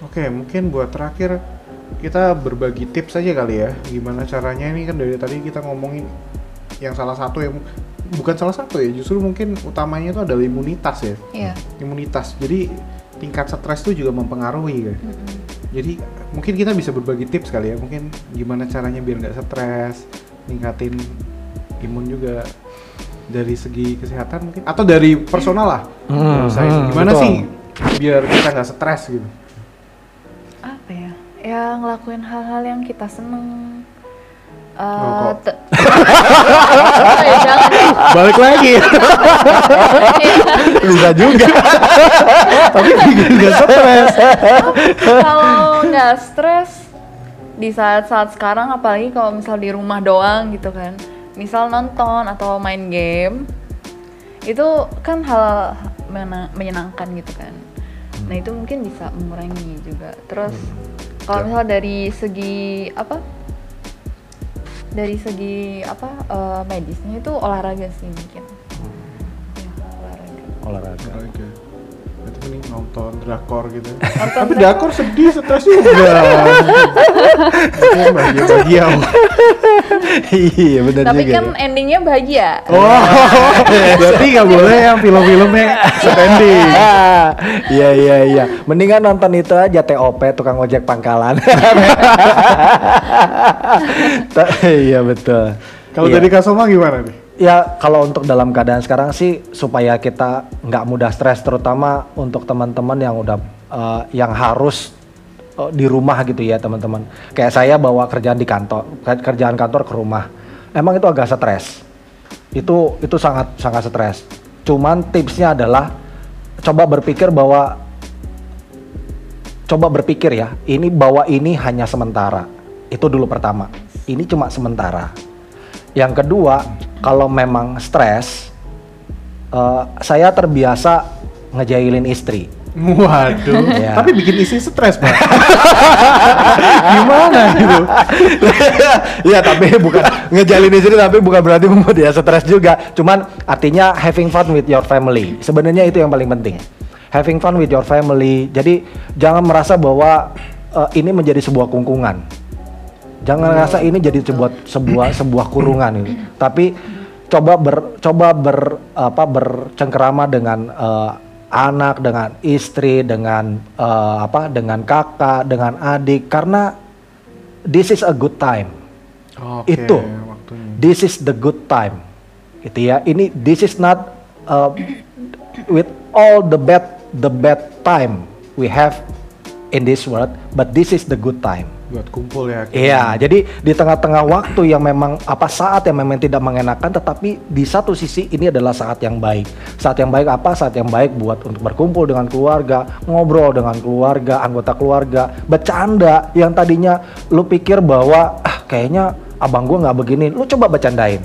Oke, mungkin buat terakhir kita berbagi tips aja kali ya. Gimana caranya ini kan dari tadi kita ngomongin yang salah satu yang bukan salah satu ya, justru mungkin utamanya itu adalah imunitas ya. Iya. Imunitas. Jadi tingkat stres itu juga mempengaruhi kan. Jadi mungkin kita bisa berbagi tips kali ya. Mungkin gimana caranya biar nggak stres, ningkatin imun juga dari segi kesehatan mungkin atau dari personal lah. Hmm, saya hmm, gimana betul. sih biar kita nggak stres gitu. apa ya ya ngelakuin hal-hal yang kita seneng Eh, te- ya, Balik lagi. bisa juga. Tapi bikin nggak stres. kalau nggak stres di saat-saat sekarang apalagi kalau misal di rumah doang gitu kan. Misal nonton atau main game itu kan hal menyenangkan gitu kan. Nah itu mungkin bisa mengurangi juga. Terus kalau misal dari segi apa dari segi apa eh, medisnya itu olahraga sih mungkin. Ya, olahraga. Olahraga. Olahraga. Berarti mending nonton drakor gitu. Nonton Tapi drakor. sedih, stres juga. Itu bahagia-bahagia. iya benar tapi juga kan ya. endingnya bahagia Oh, berarti nggak boleh yang film-filmnya setending. Ah, iya iya iya mendingan nonton itu aja TOP tukang ojek pangkalan iya betul Kalau Iya. dari Kasoma gimana nih? Ya kalau untuk dalam keadaan sekarang sih supaya kita nggak mudah stres terutama untuk teman-teman yang udah eh, yang harus eh, di rumah gitu ya teman-teman. Kayak saya bawa kerjaan di kantor, ke- kerjaan kantor ke rumah. Emang itu agak stres. Itu itu sangat sangat stres. Cuman tipsnya adalah coba berpikir bahwa coba berpikir ya, ini bahwa ini hanya sementara. Itu dulu pertama. Ini cuma sementara. Yang kedua, kalau memang stres, eh, saya terbiasa ngejailin istri. Waduh, Iya. tapi bikin istri stres, Pak. Gimana gitu? ya tapi bukan ngejalin istri tapi bukan berarti membuat dia stres juga. Cuman artinya having fun with your family. Sebenarnya itu yang paling penting. Having fun with your family. Jadi jangan merasa bahwa eh, ini menjadi sebuah kungkungan. Jangan rasa ini jadi sebuah sebuah sebuah kurungan ini. Tapi coba ber coba ber apa bercengkerama dengan eh, anak, dengan istri, dengan eh, apa dengan kakak, dengan adik karena this is a good time. Oke, Itu. waktunya. This is the good time. Gitu ya. Ini this is not uh, with all the bad the bad time we have in this world, but this is the good time. Buat kumpul ya. Iya, jadi di tengah-tengah waktu yang memang apa saat yang memang tidak mengenakan, tetapi di satu sisi ini adalah saat yang baik. Saat yang baik apa? Saat yang baik buat untuk berkumpul dengan keluarga, ngobrol dengan keluarga, anggota keluarga, bercanda yang tadinya lu pikir bahwa ah kayaknya abang gua nggak begini, lu coba bercandain.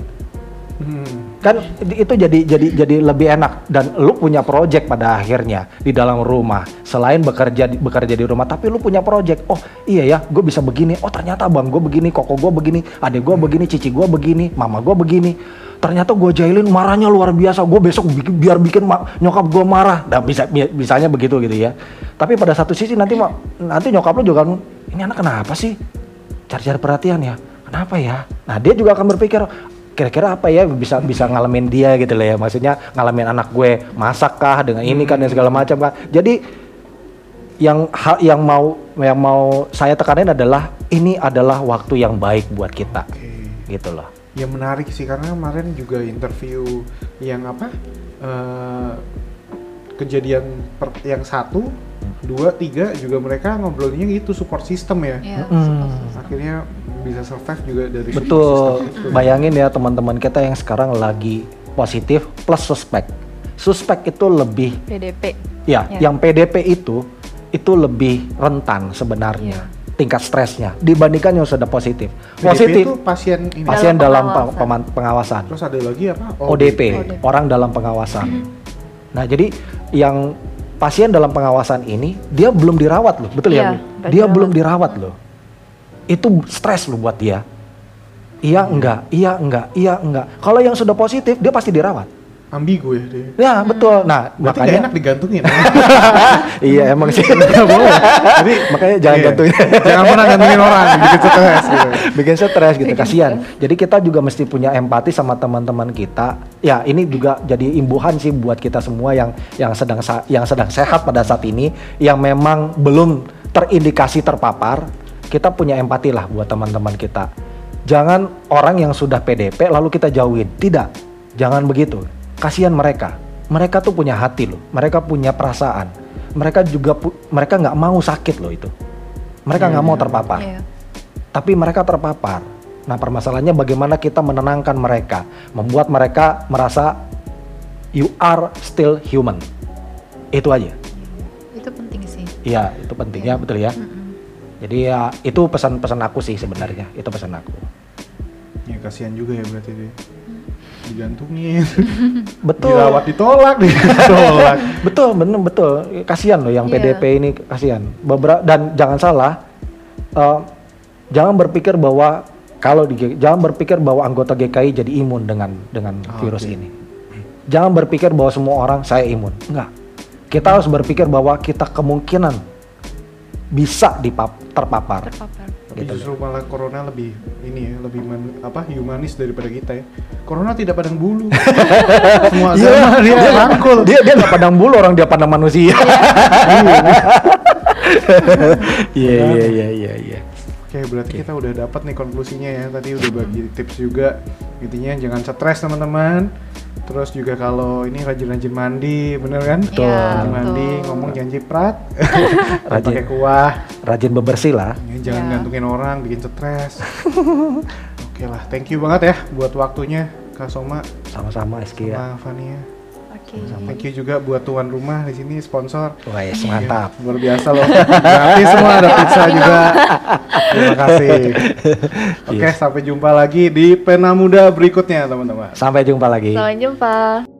Hmm. Kan itu jadi jadi jadi lebih enak dan lu punya project pada akhirnya di dalam rumah. Selain bekerja bekerja di rumah, tapi lu punya project. Oh iya ya, gue bisa begini. Oh ternyata abang gue begini, koko gue begini, adik gue begini, cici gue begini, mama gue begini. Ternyata gue jahilin marahnya luar biasa. Gue besok bikin- biar bikin nyokap gue marah. Dan bisa bi- misalnya begitu gitu ya. Tapi pada satu sisi nanti nanti nyokap lu juga ini anak kenapa sih? Cari-cari perhatian ya. Kenapa ya? Nah dia juga akan berpikir kira-kira apa ya bisa bisa ngalamin dia gitu loh ya? Maksudnya ngalamin anak gue masak kah dengan ini kan dan segala macam kan jadi yang hal yang mau yang mau saya tekanin adalah ini adalah waktu yang baik buat kita. Oke. gitu loh. Ya menarik sih karena kemarin juga interview yang apa eh, kejadian per- yang satu, dua, tiga juga mereka ngobrolnya gitu support system ya. Iya, Mm. support system. Akhirnya bisa survive juga dari support betul system itu. bayangin ya teman-teman kita yang sekarang lagi positif plus suspek suspek itu lebih PDP. Ya, Ya. yang PDP itu itu lebih rentan sebenarnya Iya. tingkat stresnya dibandingkan yang sudah positif. PDP Positif itu pasien ini. pasien Dalam dalam pe- pengawasan. pengawasan. Terus ada lagi apa? ODP, ODP. orang dalam pengawasan. Nah, jadi yang pasien dalam pengawasan ini dia belum dirawat loh, betul ya? Belum Dia belum dirawat loh. Itu stres loh buat dia. Iya enggak, iya enggak, iya enggak. Kalau yang sudah positif dia pasti dirawat. Ambigu ya dia. Ya, betul. Nah, Berarti makanya enak digantungin. iya emang sih. Jadi Makanya jangan iya. gantungin. Jangan pernah gantungin orang, bikin stres gitu. bikin stres gitu kasihan jadi kita juga mesti punya empati sama teman-teman kita ya ini juga jadi imbuhan sih buat kita semua yang yang sedang yang sedang sehat pada saat ini yang memang belum terindikasi terpapar. Kita punya empati lah buat teman-teman kita. Jangan orang yang sudah PDP lalu kita jauhin. Tidak. Jangan begitu. Kasihan mereka. Mereka tuh punya hati loh. Mereka punya perasaan. Mereka juga mereka nggak mau sakit loh itu. Mereka Iya, nggak mau iya. terpapar. Iya. tapi mereka terpapar. Nah, permasalahannya bagaimana kita menenangkan mereka, membuat mereka merasa you are still human. Itu aja. Itu penting sih. Iya, itu penting ya, betul ya. Mm-mm. Jadi ya itu pesan-pesan aku sih sebenarnya. Itu pesan aku. Ya kasihan juga ya berarti dia. Digantungin. Betul. Dirawat ditolak, ditolak. Betul, bener betul. Kasihan loh yang Iya. PDP ini kasihan. Beberapa dan jangan salah, eh, jangan berpikir bahwa kalau di jangan berpikir bahwa anggota GKI jadi imun dengan dengan Ah, virus oke. ini. Jangan berpikir bahwa semua orang saya imun. Enggak. Kita harus berpikir bahwa kita kemungkinan bisa dipap, terpapar. Terpapar. Tapi Gitu. justru malah corona lebih ini ya, lebih man- apa humanis daripada kita ya. Corona tidak padang bulu. Semua agama dia rangkul. Dia dia nggak pandang bulu orang dia pandang manusia. Iya iya iya iya iya. Oke, berarti kita udah dapat nih konklusinya ya. Tadi udah bagi tips juga. Intinya jangan stres teman-teman. Terus juga kalau ini rajin-rajin mandi, bener kan? Betul. Iya, Rajin mandi, betul. ngomong jangan ciprat. Rajin. Pakai kuah. Rajin bebersih lah. Ya, jangan Ya. gantungin orang, bikin stres. Oke lah, thank you banget ya buat waktunya Kak Soma Sama-sama Eski ya. sama Fania. Oke. Thank you juga buat tuan rumah di sini sponsor. Wes mantap. Iya, luar biasa loh. Gratis semua ada pizza juga. Terima kasih. Oke, sampai jumpa lagi di Pena Muda berikutnya, teman-teman. Sampai jumpa lagi. Sampai jumpa.